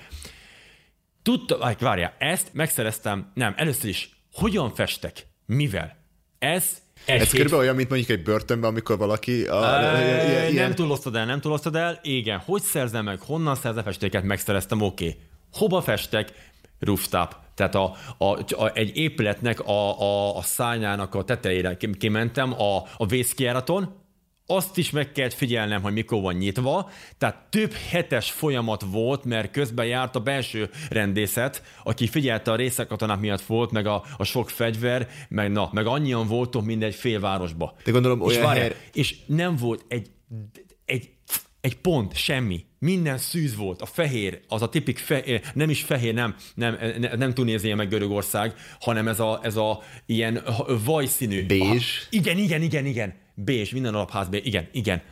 Tudta, Ike, várjál, ezt megszereztem, nem, először is, hogyan festek? Mivel? Ez egy Ez körülbelül olyan, mint mondjuk egy börtönben, amikor valaki... A, e, ilyen... Nem túloztad el, nem túloztad el. Igen, hogy szerzem meg, honnan szerzem festéket, megszereztem, oké. Okay. Hova festek? Rooftop. Tehát a, a, a, egy épületnek a, a, a szányának a tetejére kimentem a, a vészkiáraton, azt is meg kellett figyelnem, hogy mikor van nyitva, tehát több hetes folyamat volt, mert közben járt a belső rendészet, aki figyelte a részekatonák miatt volt, meg a, a sok fegyver, meg, na, meg annyian voltunk, mint egy félvárosba. De gondolom és olyan várjál, her... És nem volt egy, egy pont, semmi. Minden szűz volt. A fehér, az a tipik fehér, nem is fehér, nem, nem, nem, nem Tunézia meg Görögország, hanem ez a, ez a ilyen vajszínű. Bézs. igen, igen, igen, igen. Bézs, minden alapház bézs. Igen, igen.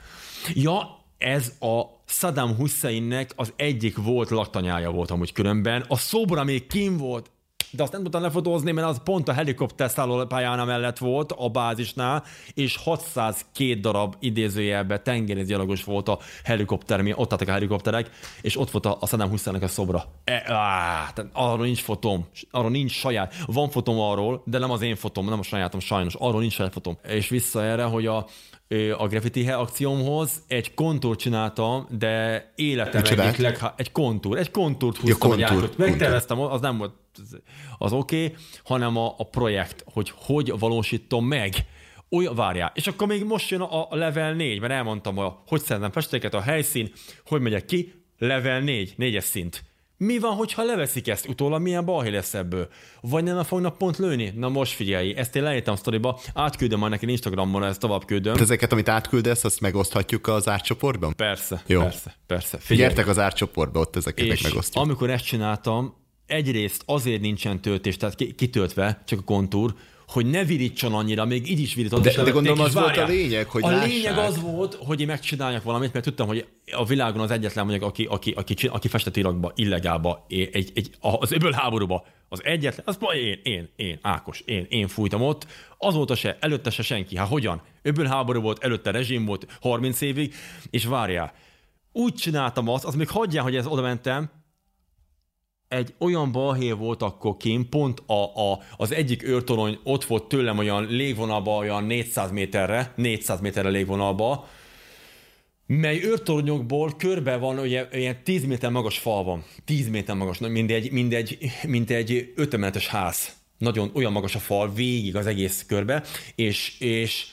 Ja, ez a Saddam Husseinnek az egyik volt laktanyája volt amúgy különben. A szobra még kim volt, de azt nem tudtam lefotózni, mert az pont a helikopter szállópályán mellett volt a bázisnál, és 602 darab idézőjelben tengerészgyalogos volt a helikopter, mi ott álltak a helikopterek, és ott volt a, a Saddam hussein a szobra. E, á, arról nincs fotóm, arról nincs saját. Van fotóm arról, de nem az én fotóm, nem a sajátom sajnos, arról nincs saját fotóm. És vissza erre, hogy a, a graffiti akciómhoz egy kontúrt csináltam, de életem egyik leg, egy kontúr, egy kontúrt húztam, kontúr, ja, kontúr. megterveztem, az nem volt az oké, okay, hanem a, a projekt, hogy hogy valósítom meg. Olyan, várjál. És akkor még most jön a, a level 4, mert elmondtam, a, hogy szeretem festéket, a helyszín, hogy megyek ki, level 4, négyes szint. Mi van, hogyha leveszik ezt utólag, milyen balhé lesz ebből? Vagy nem fognak pont lőni? Na most figyelj, ezt én leírtam sztoriba, átküldöm majd neki Instagramon, ezt tovább küldöm. Ezeket, amit átküldesz, azt megoszthatjuk az árcsoportban? Persze, Jó. persze, persze. Figyelj. Gyertek az árcsoportba, ott ezeket És megosztjuk. amikor ezt csináltam, egyrészt azért nincsen töltés, tehát kitöltve, csak a kontúr, hogy ne virítson annyira, még így is virított. De, de gondolom az volt a lényeg, hogy A lássák. lényeg az volt, hogy én megcsináljak valamit, mert tudtam, hogy a világon az egyetlen mondjuk, aki, aki, aki, aki festett Irakba, illegálba, egy, egy, az öböl háborúba, az egyetlen, az én, én, én, Ákos, én, én fújtam ott, azóta se, előtte se senki. Hát hogyan? Öböl háború volt, előtte rezsim volt 30 évig, és várjál, úgy csináltam azt, az még hagyjál, hogy ez oda mentem, egy olyan balhé volt akkor kint, pont a, a, az egyik őrtorony ott volt tőlem olyan légvonalba, olyan 400 méterre, 400 méterre légvonalba, mely őrtornyokból körbe van ugye, ilyen 10 méter magas fal van. 10 méter magas, mint egy, mint egy, mint egy ötemeletes ház. Nagyon olyan magas a fal végig az egész körbe, és, és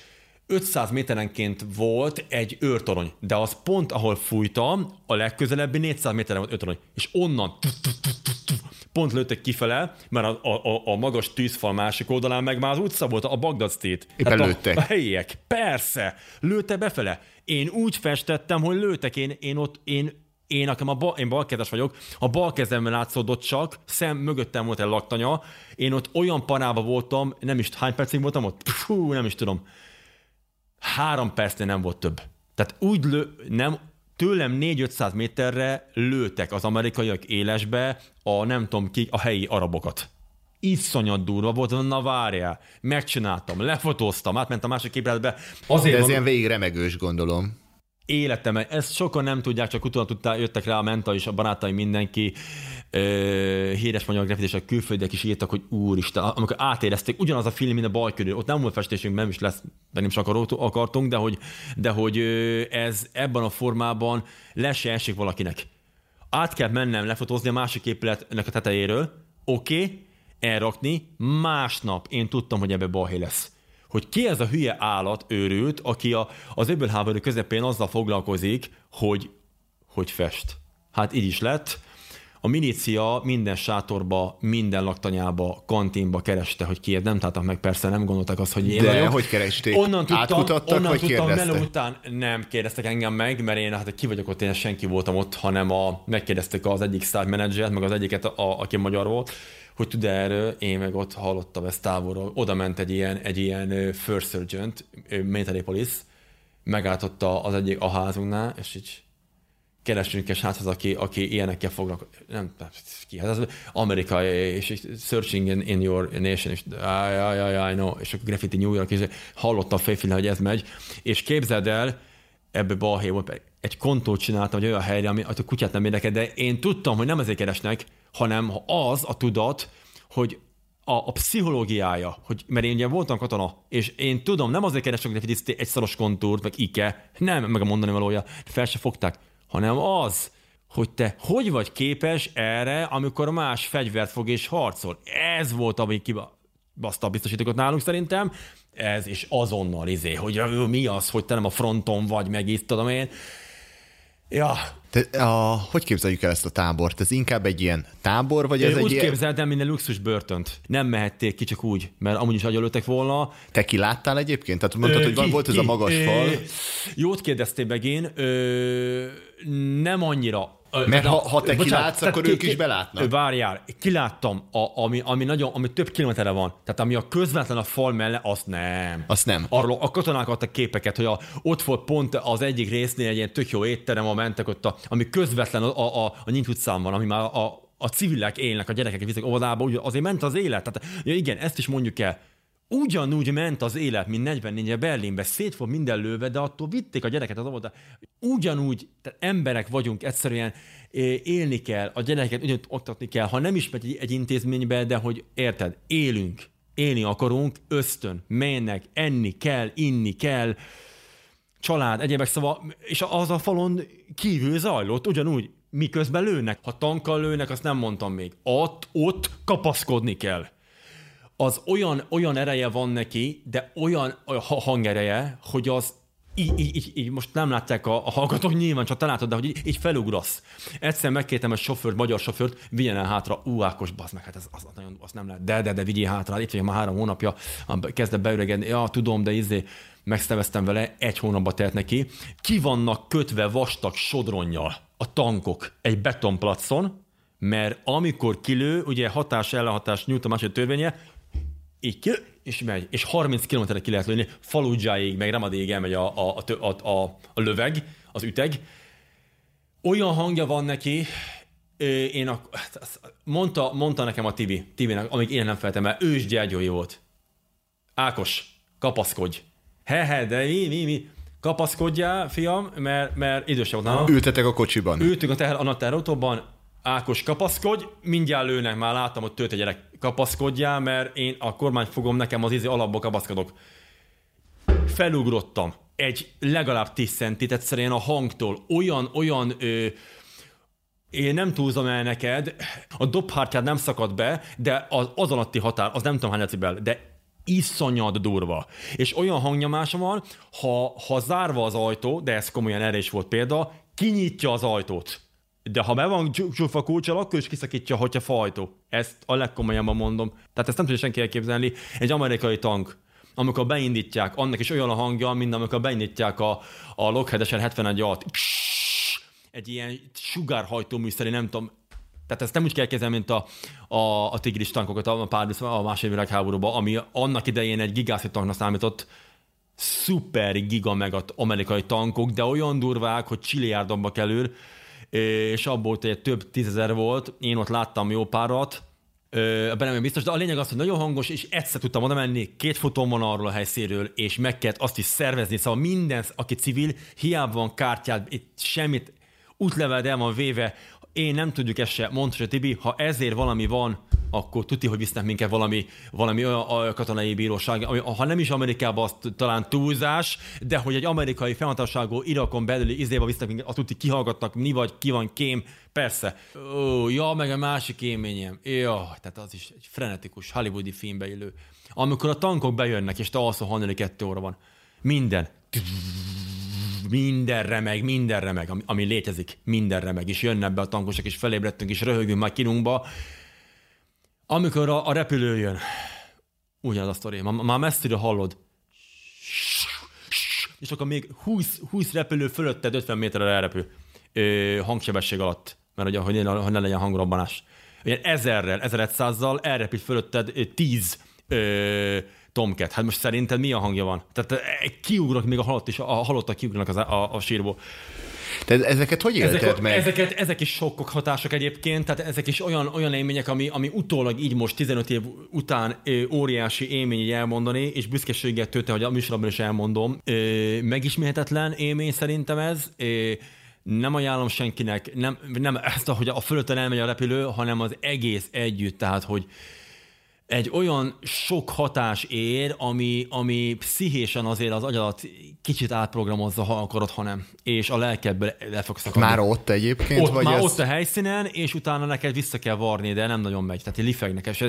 500 méterenként volt egy őrtorony, de az pont, ahol fújtam, a legközelebbi 400 méteren volt őrtorony, és onnan pont lőttek kifele, mert a, a, a magas tűzfal másik oldalán meg már az utca volt, a Bagdad Street. Éppen a, lőttek. A helyiek. Persze. Lőtte befele. Én úgy festettem, hogy lőttek. Én, én ott, én én, nekem a bal, én balkezes vagyok, a bal kezemben látszódott csak, szem mögöttem volt egy laktanya, én ott olyan panába voltam, nem is hány percig voltam ott? Fú, nem is tudom. Három percnél nem volt több. Tehát úgy lő, nem, tőlem 4-500 méterre lőtek az amerikaiak élesbe a nem tudom ki, a helyi arabokat. Iszonyat durva volt, na várjál, megcsináltam, lefotóztam, átmentem a másik képletbe. Azért De ez van, ilyen végig remegős, gondolom. Életem, ezt sokan nem tudják, csak utána tudták, jöttek rá a menta is, a barátaim, mindenki, ö, híres magyar grafitisek, külföldiek is írtak, hogy úristen, amikor átérezték, ugyanaz a film, mint a bal körül, ott nem volt festésünk, nem is lesz, de nem is akartunk, de hogy, de hogy ez ebben a formában le se esik valakinek. Át kell mennem lefotózni a másik épületnek a tetejéről, oké, okay, elrakni, másnap én tudtam, hogy ebbe balhé lesz hogy ki ez a hülye állat, őrült, aki a, az öbölháború közepén azzal foglalkozik, hogy, hogy fest. Hát így is lett. A milícia minden sátorba, minden laktanyába, kantinba kereste, hogy ki, nem találtak meg, persze nem gondoltak azt, hogy én De vagyok. hogy keresték? Onnan tudtam, Átkutattak, onnan vagy tudtam kérdeztek? meló után nem kérdeztek engem meg, mert én hát ki vagyok ott, én senki voltam ott, hanem a, megkérdeztek az egyik sztár menedzsert, meg az egyiket, a, aki magyar volt, hogy tud erről, én meg ott hallottam ezt távolról. Oda ment egy ilyen, egy ilyen first military police, megálltotta az egyik a házunknál, és így keresünk egy sráchoz, aki, aki ilyenekkel foglalkozik. Nem, ki, hát az Amerika, és searching in, in your nation, és áj, áj, áj, no, és akkor graffiti New York, és hallotta a fejféle, hogy ez megy, és képzeld el, ebbe balhé volt, egy kontót csináltam, hogy olyan helyre, ami a kutyát nem érdekel, de én tudtam, hogy nem ezért keresnek, hanem az a tudat, hogy a, a pszichológiája, hogy, mert én ugye voltam katona, és én tudom, nem azért keresek egy, egy szaros kontúrt, meg ike, nem, meg a mondani valója, fel se fogták, hanem az, hogy te hogy vagy képes erre, amikor más fegyvert fog és harcol. Ez volt, ami kibaszta a biztosítékot nálunk szerintem, ez és azonnal izé, hogy mi az, hogy te nem a fronton vagy, meg itt tudom én. Ja, Te, a, hogy képzeljük el ezt a tábort? Ez inkább egy ilyen tábor, vagy ez Én egy úgy ilyen... képzeltem, minden luxus börtönt. Nem mehették ki csak úgy, mert amúgy is agyalőttek volna. Te kiláttál egyébként? Tehát mondtad, Ö, hogy van, ki- volt ez ki- a magas ö, fal. Jót kérdeztél megint. Ö, nem annyira. Mert ha- ha te kilátsz, tehát akkor ők is belátnak. Várjál, kiláttam, a, ami, ami, nagyon, ami több kilométerre van. Tehát ami a közvetlen a fal mellett, azt nem. Azt nem. Arról a katonák adtak képeket, hogy a, ott volt pont az egyik résznél egy ilyen tök jó étterem, a mentek ott, a, ami közvetlen a, a, a, a Nyílt utcán van, ami már a, a civilek élnek, a gyerekek visznek óvodába, úgy azért ment az élet. Tehát, ja igen, ezt is mondjuk el. Ugyanúgy ment az élet, mint 44 Berlinbe, szét volt minden lőve, de attól vitték a gyereket az óvodába. Ugyanúgy, tehát emberek vagyunk, egyszerűen élni kell, a gyerekeket ugyanúgy oktatni kell, ha nem is megy egy, egy intézménybe, de hogy érted, élünk, élni akarunk, ösztön, mennek, enni kell, inni kell, család, egyébek, szóval, és az a falon kívül zajlott, ugyanúgy, miközben lőnek. Ha tankkal lőnek, azt nem mondtam még. Ott, ott kapaszkodni kell. Az olyan, olyan ereje van neki, de olyan hangereje, hogy az így, így, így, így most nem látták a, a hallgatók, nyilván csak te látod, de hogy így, így felugrasz. Egyszer megkértem egy sofőrt, magyar sofőrt, vigyen el hátra, ú, Ákos, bazd meg, hát ez, az, nagyon, azt nem lehet, de, de, de vigyél hátra, itt vagy már három hónapja, kezdett beüregedni, ja, tudom, de izé, megszerveztem vele, egy hónapba telt neki. Ki vannak kötve vastag sodronnyal a tankok egy betonplacon, mert amikor kilő, ugye hatás ellenhatás Newton második törvénye, így ki, és megy, és 30 km ki lehet lőni, Fallujahig, meg Ramadéig elmegy a, a, a, a, a, a löveg, az üteg. Olyan hangja van neki, én a, mondta, mondta nekem a Tibi, Tibinek, amíg én nem feltem el, ős gyergyói volt. Ákos, kapaszkodj. He-he, de mi, mi, mi. Kapaszkodjál, fiam, mert, mert idősebb volt. Ültetek a kocsiban. Ültünk a teher, a terautóban, Ákos kapaszkodj, mindjárt lőnek, már láttam, hogy tölt egy gyerek, kapaszkodjál, mert én a kormány fogom, nekem az ízi alapba kapaszkodok. Felugrottam egy legalább 10 centit egyszerűen a hangtól. Olyan, olyan ö, én nem túlzom el neked, a dobhártyád nem szakad be, de az, az alatti határ, az nem tudom hány decibel, de iszonyat durva. És olyan hangnyomása van, ha, ha zárva az ajtó, de ez komolyan erre is volt példa, kinyitja az ajtót. De ha be van csúfa kulcsal, akkor is kiszakítja, hogyha fajtó. Ezt a legkomolyabban mondom. Tehát ezt nem tudja senki elképzelni. Egy amerikai tank, amikor beindítják, annak is olyan a hangja, mint amikor beindítják a, a Lockheed 71 at egy ilyen sugárhajtó műszeri, nem tudom, tehát ezt nem úgy kell kezelni, mint a, a, a tigris tankokat a, pár, a második világháborúban, ami annak idején egy gigászi tanknak számított, szuper giga meg amerikai tankok, de olyan durvák, hogy csilliárdokba kerül, és abból egy több tízezer volt, én ott láttam jó párat, ebben nem biztos, de a lényeg az, hogy nagyon hangos, és egyszer tudtam oda menni, két fotón van arról a helyszínről, és meg kellett azt is szervezni, szóval minden, aki civil, hiába van kártyád, itt semmit, útleveled el van véve, én nem tudjuk ezt se, mondta Tibi, ha ezért valami van, akkor tudti, hogy visznek minket valami, valami olyan katonai bíróság, ami, ha nem is Amerikában, az talán túlzás, de hogy egy amerikai felhatalságú Irakon belüli izéba visznek minket, azt tudti, kihallgatnak, mi vagy, ki van kém, persze. Ó, ja, meg a másik élményem. Ja, tehát az is egy frenetikus hollywoodi filmbe illő. Amikor a tankok bejönnek, és te alszol hallani kettő óra van. Minden minden remeg, minden remeg, ami, ami létezik, minden remeg, és jönnek be a tankosok, és felébredtünk, és röhögünk már kinunkba. Amikor a, a repülő jön, ugyanaz a sztori, már, már messziről hallod, és akkor még 20, 20 repülő fölötted 50 méterre elrepül. Ö, hangsebesség alatt, mert hogy, ne, hogy ne legyen hangrobbanás. Ilyen ezerrel, 1100-zal elrepít fölötted 10 ö, Tomcat. Hát most szerinted mi a hangja van? Tehát eh, kiugrok még a halott is, a halottak kiugranak az, a, a sírból. Te ezeket hogy élted ezek, meg? Ezeket, ezek is sokkok hatások egyébként, tehát ezek is olyan, olyan élmények, ami, ami utólag így most 15 év után ö, óriási élmény így elmondani, és büszkeséget tőte, hogy a műsorban is elmondom. Ö, megisméhetetlen élmény szerintem ez. Ö, nem ajánlom senkinek, nem, nem ezt, hogy a fölötten elmegy a repülő, hanem az egész együtt, tehát hogy egy olyan sok hatás ér, ami, ami pszichésen azért az agyalat kicsit átprogramozza, ha akarod, ha nem. És a lelkedből le fogsz szakadni. Már ott egyébként? Ott, vagy már ez... ott a helyszínen, és utána neked vissza kell varni, de nem nagyon megy. Tehát lifegnek. És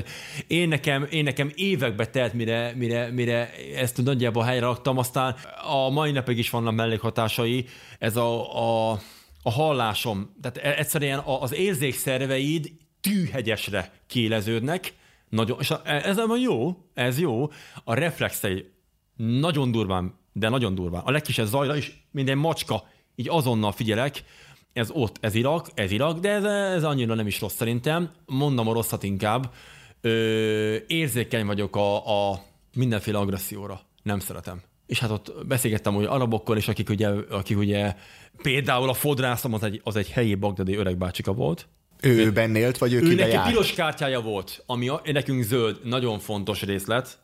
én nekem, én nekem évekbe telt, mire, mire, mire ezt nagyjából helyre raktam, aztán a mai napig is vannak mellékhatásai. Ez a, a, a hallásom. Tehát e- egyszerűen az érzékszerveid tűhegyesre kéleződnek, nagyon, és ez van jó, ez jó. A reflexei nagyon durván, de nagyon durván. A legkisebb zajra is minden macska, így azonnal figyelek, ez ott, ez Irak, ez Irak, de ez, ez annyira nem is rossz szerintem. Mondom a rosszat inkább. Ö, érzékeny vagyok a, a mindenféle agresszióra. Nem szeretem. És hát ott beszélgettem hogy arabokkal is, akik ugye, akik ugye például a fodrászom az egy, az egy helyi bagdadi öreg bácsika volt, Ő benne élt, vagy ő, Ő neki járt? piros kártyája volt, ami a, nekünk zöld, nagyon fontos részlet.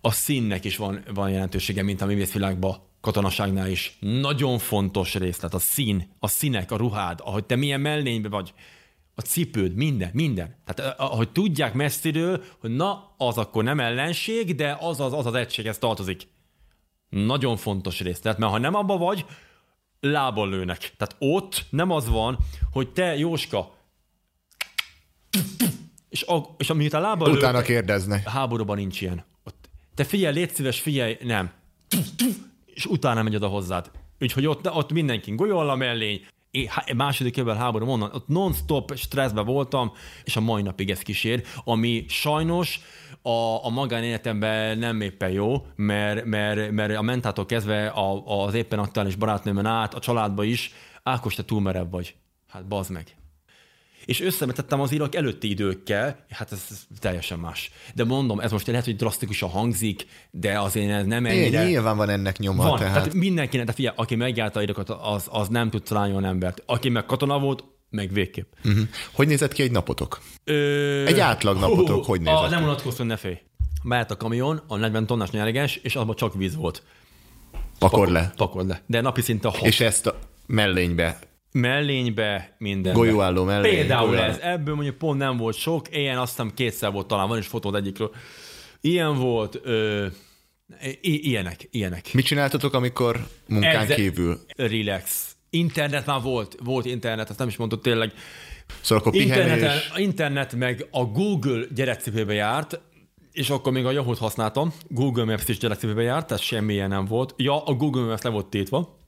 A színnek is van, van jelentősége, mint a művészvilágban, katonaságnál is. Nagyon fontos részlet, a szín, a színek, a ruhád, ahogy te milyen mellénybe vagy, a cipőd, minden, minden. Tehát eh, ahogy tudják messziről, hogy na, az akkor nem ellenség, de az az, az, az egységhez tartozik. Nagyon fontos részlet, mert ha nem abba vagy, lábbal lőnek. Tehát ott nem az van, hogy te, Jóska, és, a, és miután lábbal Utána lőnek, kérdeznek. háborúban nincs ilyen. Ott, te figyelj, légy szíves, figyelj, nem. És utána megy oda hozzád. Úgyhogy ott, ott mindenki golyol a mellény, É, há- második évvel háború onnan, ott non-stop stresszben voltam, és a mai napig ez kísér, ami sajnos a, a magánéletemben nem éppen jó, mert, mert, mert a mentától kezdve a, az éppen aktuális barátnőmön át, a családba is, Ákos, te túl merev vagy. Hát bazd meg és összemetettem az írok előtti időkkel, hát ez, ez teljesen más. De mondom, ez most lehet, hogy drasztikusan hangzik, de azért ez nem É, ennyire... nyilván van ennek nyoma, Van, tehát, tehát... mindenkinek, de figyelj, aki megjárta írokat, az, az nem tud találni olyan embert. Aki meg katona volt, meg végképp. Uh-huh. Hogy nézett ki egy napotok? Ö... Egy átlag napotok, hogy nézett a, ki? Nem unatkoztam, ne félj. Beállt a kamion, a 40 tonnás nyereges, és abban csak víz volt. Pakor le. Pakod le. De napi szinte hat. És ezt a mellénybe, mellénybe, minden. golyóálló mellény. Például golyóálló. ez, ebből mondjuk pont nem volt sok, ilyen azt hiszem kétszer volt talán, van is fotód egyikről. Ilyen volt, ö, i- ilyenek, ilyenek. Mit csináltatok, amikor munkán Ezzel- kívül? Relax. Internet már volt, volt internet, azt nem is mondott tényleg. Szóval akkor pihenés, internet meg a Google gyerekcipőbe járt, és akkor még a Yahoo-t használtam. Google Maps is gyerekcipőbe járt, tehát semmilyen nem volt. Ja, a Google Maps le volt tétva.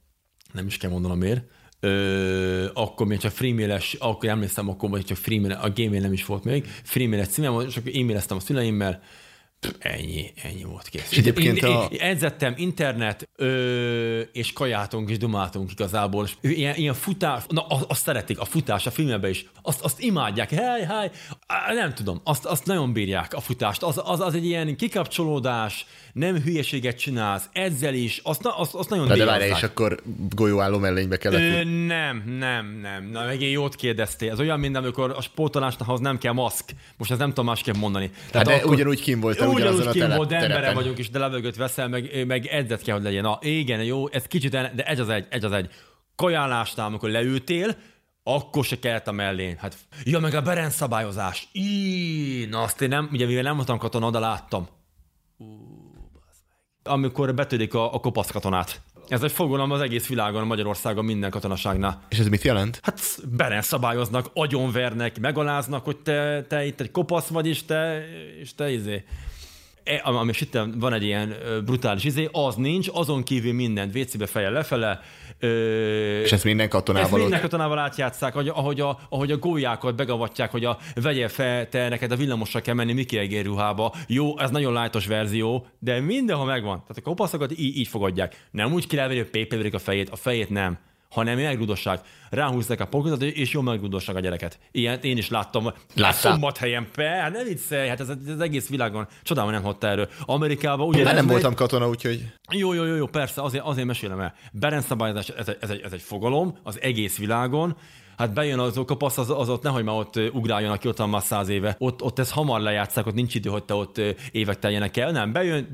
Nem is kell mondanom miért. Ö, akkor még csak freemail-es, akkor emlékszem, akkor vagy csak freemail, a gmail nem is volt még, freemail-es címem és akkor e-maileztem a szüleimmel, ennyi, ennyi volt kész. És egyébként én, a- én, edzettem internet, ö, és kajáltunk és dumáltunk igazából. És ilyen, ilyen futás, na azt, azt szeretik, a futás a filmekben is, azt, azt imádják, hely, hely, nem tudom, azt, azt nagyon bírják a futást, az, az, az egy ilyen kikapcsolódás, nem hülyeséget csinálsz, ezzel is, azt, na- azt, azt nagyon de, de várjál, és akkor golyóálló mellénybe kellett Ö, nem, nem, nem. Na, meg én jót kérdeztél. Ez olyan, mint amikor a sportolásnak nem kell maszk. Most ezt nem tudom másképp mondani. Hát de ugyanúgy kim voltál ugyanazon ugyanúgy a kim telep- volt, embere vagyunk, és de levegőt veszel, meg, meg edzett kell, hogy legyen. Na, igen, jó, ez kicsit, el- de ez az egy, ez az egy. Kajálásnál, amikor leültél, akkor se kellett a mellén. Hát, ja, meg a Beren szabályozás. Í, na azt én nem, ugye mivel nem voltam katona, de láttam. Amikor betörik a, a kopasz katonát. Ez egy fogalom az egész világon, Magyarországon, minden katonaságnál. És ez mit jelent? Hát beren szabályoznak, agyonvernek, megaláznak, hogy te, te itt egy kopasz vagy, és te, és te izé. E, ami ami itt van egy ilyen brutális izé, az nincs, azon kívül mindent WC-be fejel lefele. Ö, És ezt minden ezt katonával minden ott... katonával átjátszák, ahogy, ahogy, a, ahogy a gólyákat begavatják, hogy a vegyél fel, te neked a villamosra kell menni Miki Egér ruhába. Jó, ez nagyon lájtos verzió, de mindenhol megvan. Tehát a kopaszokat így, így fogadják. Nem úgy király, hogy pépelődik a fejét, a fejét nem hanem megrúdosság. Ráhúzták a pokokat, és jó megrúdosság a gyereket. Ilyen én is láttam. Láttál? Szombathelyen, pe, hát ne viccelj, hát ez, ez, az egész világon. Csodálom, nem hallott erről. Amerikában ugye Hát nem voltam katona, úgyhogy... jó, jó, jó, jó, persze, azért, azért mesélem el. Beren szabályozás, ez, egy- ez, egy, ez egy fogalom az egész világon, Hát bejön az a kapasz, az, az ott nehogy már ott ugráljon, aki ott van már száz éve. Ott, ott ez hamar lejátszák, ott nincs idő, hogy te ott évek teljenek el. Nem, bejön,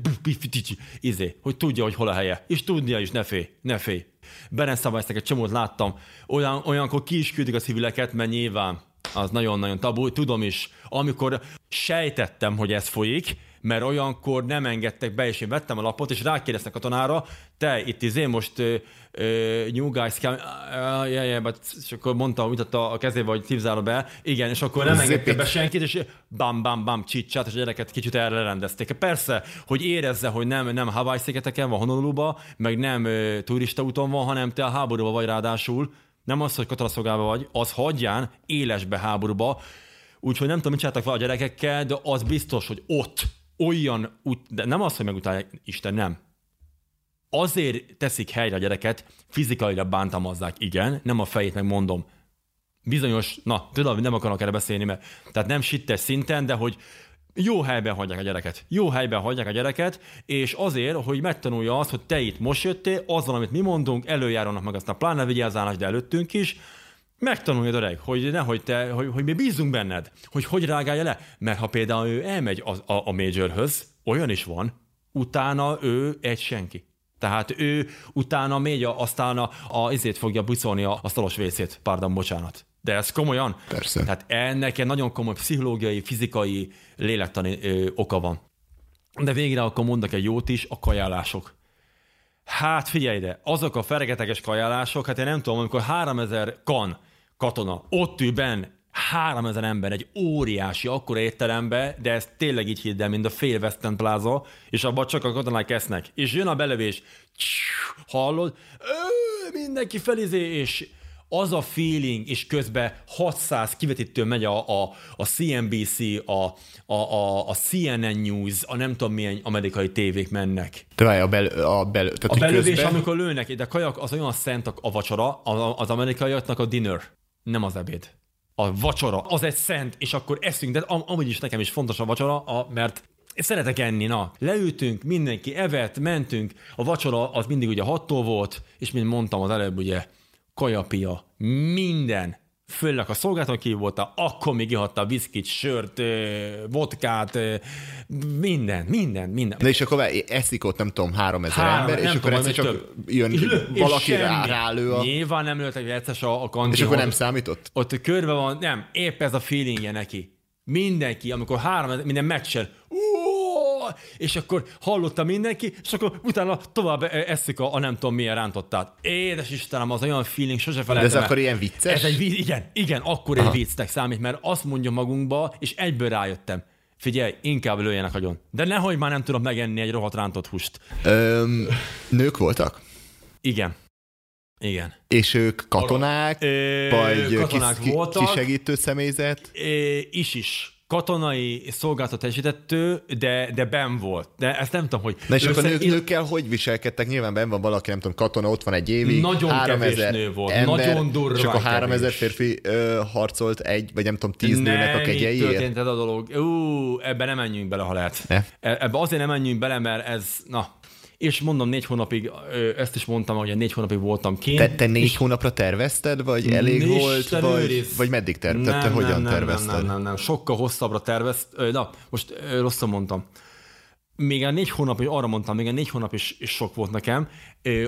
izé, hogy tudja, hogy hol a helye. És tudnia is, ne félj, ne félj. Beren szabályozták, egy csomót láttam. Olyan, olyankor ki is küldik a civileket, mert nyilván az nagyon-nagyon tabu, tudom is. Amikor sejtettem, hogy ez folyik, mert olyankor nem engedtek be, és én vettem a lapot, és rákérdeztek a katonára, te itt izé most uh, uh, new guys come, uh, yeah, yeah, but, és akkor mondta, mutatta a kezébe, hogy tipzálva be, igen, és akkor nem engedte be senkit, és bam, bam, bam, csicsát, és a gyereket kicsit erre rendezték. Persze, hogy érezze, hogy nem, nem Hawaii szigeteken van Honoluluba, meg nem uh, turista úton van, hanem te a háborúba vagy ráadásul, nem az, hogy katonaszolgálva vagy, az hagyján élesbe háborúba, Úgyhogy nem tudom, mit csináltak vele a gyerekekkel, de az biztos, hogy ott olyan, de nem az, hogy megutálják, Isten, nem. Azért teszik helyre a gyereket, fizikailag bántalmazzák, igen, nem a fejét megmondom. Bizonyos, na, tudod, hogy nem akarok erre beszélni, mert tehát nem sittes szinten, de hogy jó helyben hagyják a gyereket. Jó helyben hagyják a gyereket, és azért, hogy megtanulja azt, hogy te itt most jöttél, azzal, amit mi mondunk, előjárónak meg aztán pláne vigyázálás, de előttünk is, Megtanulja öreg, hogy nehogy te, hogy, hogy mi bízunk benned, hogy hogy reagálja le. Mert ha például ő elmegy a, a, a majorhöz, olyan is van, utána ő egy senki. Tehát ő utána megy, aztán a, a izét fogja bucolni a, a szalos vészét, pardon, bocsánat. De ez komolyan? Persze. Tehát ennek egy nagyon komoly pszichológiai, fizikai, lélektani ö, oka van. De végre akkor mondok egy jót is, a kajálások. Hát figyelj ide, azok a fergeteges kajálások, hát én nem tudom, amikor 3000 kan katona ott ül benn 3000 ember egy óriási, akkora étterembe, de ez tényleg így hidd el, mint a fél Western Plaza, és abban csak a katonák esznek. És jön a belövés, hallod? Ö, mindenki felizé, és az a feeling, és közben 600 kivetítő megy a, a, a CNBC, a, a, a, a CNN News, a nem tudom milyen amerikai tévék mennek. Várj, a, bel, a, bel, tehát A belövés, közben- amikor lőnek, de kajak az olyan szent a, a vacsora, a- az amerikaiaknak a dinner, nem az ebéd. A vacsora, az egy szent, és akkor eszünk, de am- amúgy is nekem is fontos a vacsora, a, mert szeretek enni, na. Leültünk, mindenki evett, mentünk, a vacsora az mindig ugye hattól volt, és mint mondtam az előbb, ugye, kajapia, minden, főleg a szolgáltató kívül voltál, akkor még ihatta viszkit, sört, vodkát, minden, minden, minden. Na és akkor eszik ott, nem tudom, három ezer Három, ember, és akkor egyszer csak több. jön lő- valaki rá, rálő a... Nyilván nem lőttek, egyszer a, a kantin. És akkor nem számított? Ott körbe van, nem, épp ez a feelingje neki. Mindenki, amikor három, minden meccsen, És akkor hallotta mindenki, és akkor utána tovább e- eszük a, a nem tudom milyen rántottát. Édes Istenem, az olyan feeling, sose De ez felejtem akkor ilyen vicces? Ez egy igen, igen, akkor egy viccnek számít, mert azt mondja magunkba, és egyből rájöttem. Figyelj, inkább lőjenek agyon. De nehogy már nem tudok megenni egy rohadt rántott húst. Öm, nők voltak? Igen. Igen. És ők katonák? Ö, vagy katonák kis, ki, voltak. kisegítő személyzet? Is is. Katonai szolgáltat teljesítettő, de, de ben volt. De ezt nem tudom, hogy... Na és akkor nők, én- nőkkel hogy viselkedtek? Nyilván benn van valaki, nem tudom, katona, ott van egy évig. Nagyon 3000 kevés nő volt, ember, nagyon durván És akkor 3000 kevés. férfi ö, harcolt egy, vagy nem tudom, tíz nőnek a kegyeiért? történt ez a dolog. Ú, ebbe nem menjünk bele, ha lehet. Ne? E- Ebbe azért nem menjünk bele, mert ez, na, és mondom, négy hónapig, ezt is mondtam, hogy négy hónapig voltam kint. Te, te négy hónapra tervezted, vagy elég volt, vagy, vagy meddig tervezted? Te hogyan nem, nem, tervezted? Nem, nem, nem, nem, sokkal hosszabbra terveztem. Na, most rosszul mondtam. Még a négy hónap, arra mondtam, még a négy hónap is, is sok volt nekem.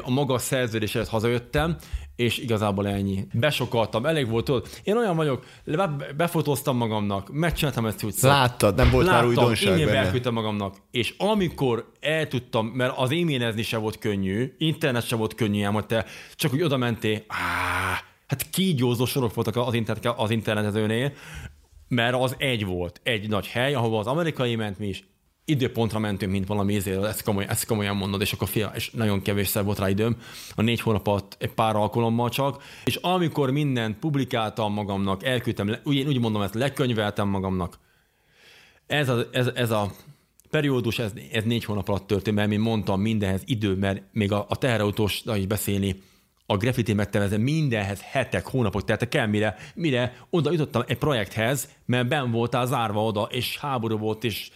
A maga szerződés előtt hazajöttem, és igazából ennyi. Besokaltam, elég volt ott. Én olyan vagyok, be- befotóztam magamnak, megcsináltam ezt úgy. Láttad, nem volt már Láttam, újdonság e-mailbe benne. magamnak, és amikor el tudtam, mert az e-mailezni se volt könnyű, internet se volt könnyű, ám, hogy te csak úgy oda mentél, áh, hát kígyózó sorok voltak az, internet, az internetezőnél, mert az egy volt, egy nagy hely, ahova az amerikai ment mi is, időpontra mentünk, mint valami izéről, ezt, komoly, ezt komolyan mondod, és akkor fia, és nagyon kevésszer volt rá időm, a négy hónap alatt egy pár alkalommal csak, és amikor mindent publikáltam magamnak, elküldtem, úgy, úgy mondom, ezt lekönyveltem magamnak, ez a, ez, ez a periódus, ez, ez négy hónap alatt történt, mert mint mondtam, mindenhez idő, mert még a, a teherautós is beszélni, a graffiti megtervezve mindenhez hetek, hónapok teltek kell, mire, mire oda jutottam egy projekthez, mert ben voltál zárva oda, és háború volt, és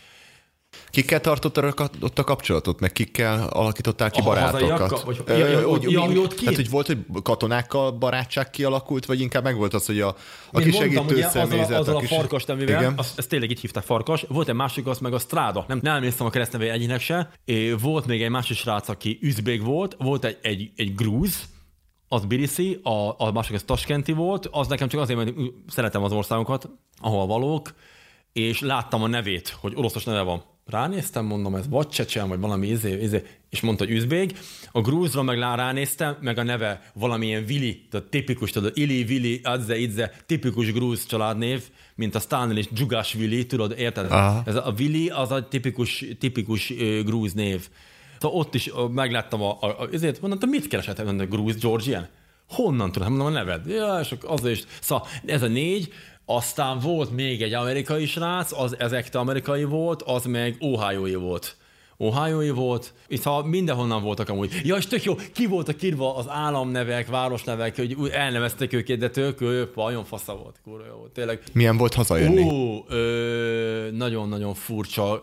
Kikkel tartottad a- ott a kapcsolatot, meg kikkel alakítottál ki A barátokat? Vagy- ja, ja, úgy- ja, úgy- hogy? Tehát, volt, hogy katonákkal barátság kialakult, vagy inkább megvolt az, hogy a, a kis segítő azzal, személyzet, a, azzal a, kis... farkas nevével, Igen. azt, ezt tényleg így hívták farkas. Volt egy másik, az meg a Strada. Nem, nem emlékszem a keresztnevét egyiknek se. É, volt még egy másik srác, aki üzbék volt, volt egy, egy, egy grúz, az Birisi, a, a másik az Taskenti volt, az nekem csak azért, mert szeretem az országokat, ahol valók, és láttam a nevét, hogy oroszos neve van. Ránéztem, mondom, ez vagy csecsen, vagy valami izé, izé, és mondta, hogy üzbég. A grúzra meg ránéztem, meg a neve valamilyen Vili, tehát tipikus, tudod, Ili, Vili, Adze, Idze, tipikus grúz családnév, mint a Stanley és Dzsugás Vili, tudod, érted? Aha. Ez a Vili az a tipikus, tipikus grúz név. Szóval ott is megláttam a, a, a ezért, mondom, te mit keresett mondom, grúz Georgian? Honnan tudod? Mondom, a neved. Ja, és az is. Szóval ez a négy, aztán volt még egy amerikai srác, az ezekte amerikai volt, az meg ohio volt. ohio volt, itt ha mindenhonnan voltak amúgy. Ja, és tök jó, ki voltak írva az államnevek, városnevek, hogy elneveztek őket, de tök ő, nagyon fasza volt, kurva jó volt, tényleg. Milyen volt hazajönni? Ó, ö, nagyon-nagyon furcsa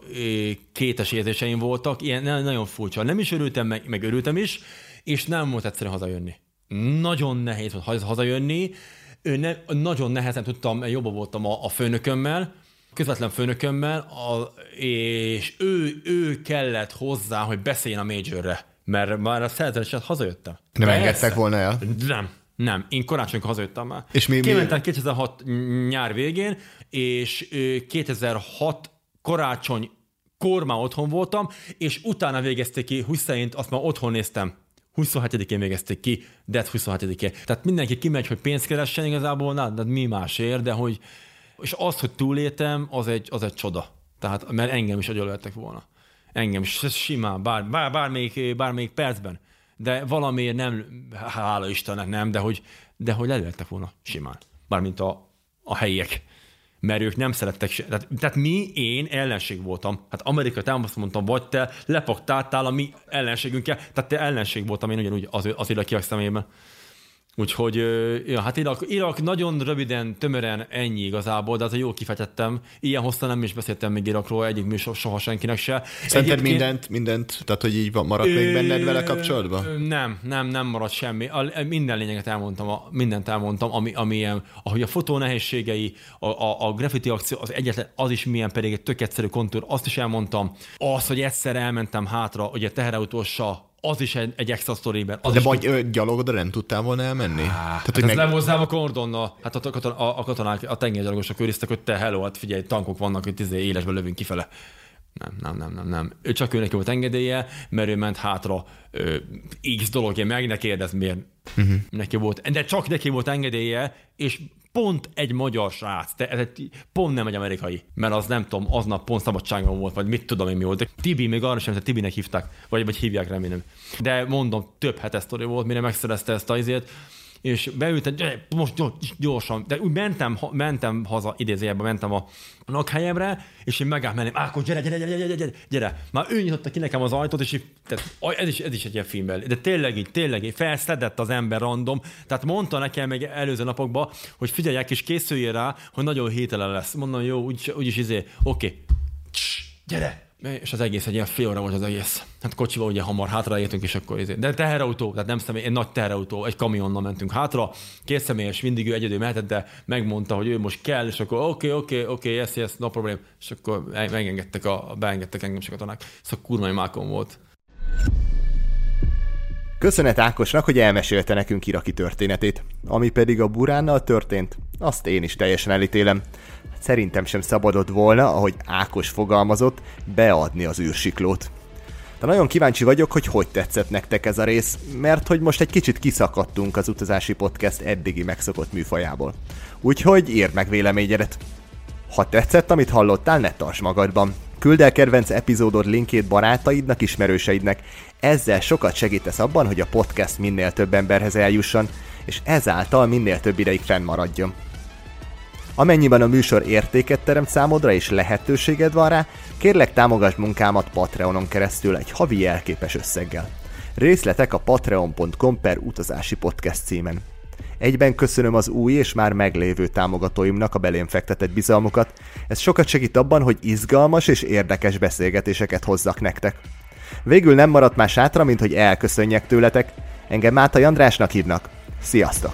kétes érzéseim voltak, ilyen na- nagyon furcsa. Nem is örültem, meg, meg örültem is, és nem volt egyszerű hazajönni. Nagyon nehéz volt haz- hazajönni. Ő ne, nagyon nehezen tudtam, jobban voltam a, a főnökömmel, közvetlen főnökömmel, a, és ő, ő kellett hozzá, hogy beszéljen a majorre, mert már a szerződéset hazajöttem. Nem Persze. engedtek volna el? Nem, nem. Én karácsonykor hazajöttem már. És mi- mi- Kimentem 2006 nyár végén, és ö, 2006 karácsony kor már otthon voltam, és utána végezték ki Husseint, azt már otthon néztem. 27-én végezték ki, de 27-én. Tehát mindenki kimegy, hogy pénzt keressen igazából, na, de mi másért, de hogy, és az, hogy túléltem, az egy, az egy csoda. Tehát, mert engem is agyonöltek volna. Engem is simán, bár, bár, bármelyik, bármelyik percben. De valamiért nem, hála Istennek nem, de hogy, de hogy lelőttek volna simán. Bármint a, a helyiek. Mert ők nem szerettek se. Tehát, tehát mi, én ellenség voltam. Hát Amerika támaszt mondtam, vagy te lepaktáltál a mi ellenségünkkel. Tehát te ellenség voltam én ugyanúgy az, az irakiak szemében. Úgyhogy, ja, hát Irak, Irak nagyon röviden, tömören ennyi igazából, de az jó kifejtettem. Ilyen hosszan nem is beszéltem még Irakról, egyik műsor soha senkinek se. Szerinted Egyébként- mindent, mindent, tehát hogy így maradt még benned vele kapcsolatban? Nem, nem, nem maradt semmi. A, minden lényeget elmondtam, a, mindent elmondtam, ami, ami ilyen, ahogy a fotó nehézségei, a, a, a graffiti akció, az egyetlen, az is milyen pedig egy tök egyszerű kontúr, azt is elmondtam. Az, hogy egyszer elmentem hátra, ugye teherautóssal, az is egy, egy extra sztoriben. Az De is majd ö, gyalog oda nem tudtál volna elmenni? Tehát, Hát hogy meg... nem hozzám a kordonnal. Hát a, katon, a, a katonák, a tengergyalogosok őriztek, hogy te hello, hát figyelj, tankok vannak, hogy izé élesben lövünk kifele. Nem, nem, nem, nem, nem. Ő csak őnek volt engedélye, mert ő ment hátra ö, X dologja, meg ne kérdez miért. Uh-huh. Neki volt, de csak neki volt engedélye, és pont egy magyar srác, de ez egy, pont nem egy amerikai, mert az nem tudom, aznap pont szabadságon volt, vagy mit tudom én mi volt. De Tibi, még arra sem, hogy Tibinek hívták, vagy, vagy hívják remélem. De mondom, több hetes sztori volt, mire megszerezte ezt a izét, és beültem, most gyors- gyorsan, de úgy mentem, mentem haza, idézőjelben mentem a lakhelyemre, és én megállt mellém, Ákos, gyere, gyere, gyere, gyere, gyere, gyere. Már ő nyitotta ki nekem az ajtót, és így, tehát, ez, is, ez is egy ilyen filmben, de tényleg így, tényleg így, felszedett az ember random, tehát mondta nekem még előző napokban, hogy figyeljek és készüljél rá, hogy nagyon hételen lesz. Mondom, jó, úgyis, úgyis izé, oké, Css, gyere, és az egész egy ilyen fél óra volt az egész. Hát kocsival ugye hamar hátraértünk, és akkor ezért. De teherautó, tehát nem személy, egy nagy teherautó, egy kamionnal mentünk hátra, két személyes, mindig ő egyedül mehetett, de megmondta, hogy ő most kell, és akkor oké, oké, oké, yes, yes, no problem, és akkor megengedtek, a, beengedtek engem, és a katonák. Szóval kurva mákon volt. Köszönet Ákosnak, hogy elmesélte nekünk iraki történetét. Ami pedig a buránnal történt, azt én is teljesen elítélem. Szerintem sem szabadott volna, ahogy Ákos fogalmazott, beadni az űrsiklót. De nagyon kíváncsi vagyok, hogy hogy tetszett nektek ez a rész, mert hogy most egy kicsit kiszakadtunk az utazási podcast eddigi megszokott műfajából. Úgyhogy írd meg véleményedet. Ha tetszett, amit hallottál, ne tarts magadban. Küld el kedvenc epizódod linkjét barátaidnak, ismerőseidnek. Ezzel sokat segítesz abban, hogy a podcast minél több emberhez eljusson, és ezáltal minél több ideig fennmaradjon. Amennyiben a műsor értéket teremt számodra és lehetőséged van rá, kérlek támogasd munkámat Patreonon keresztül egy havi jelképes összeggel. Részletek a patreon.com per utazási podcast címen. Egyben köszönöm az új és már meglévő támogatóimnak a belém fektetett bizalmukat. Ez sokat segít abban, hogy izgalmas és érdekes beszélgetéseket hozzak nektek. Végül nem maradt más hátra, mint hogy elköszönjek tőletek. Engem Mátai Andrásnak hívnak. Sziasztok!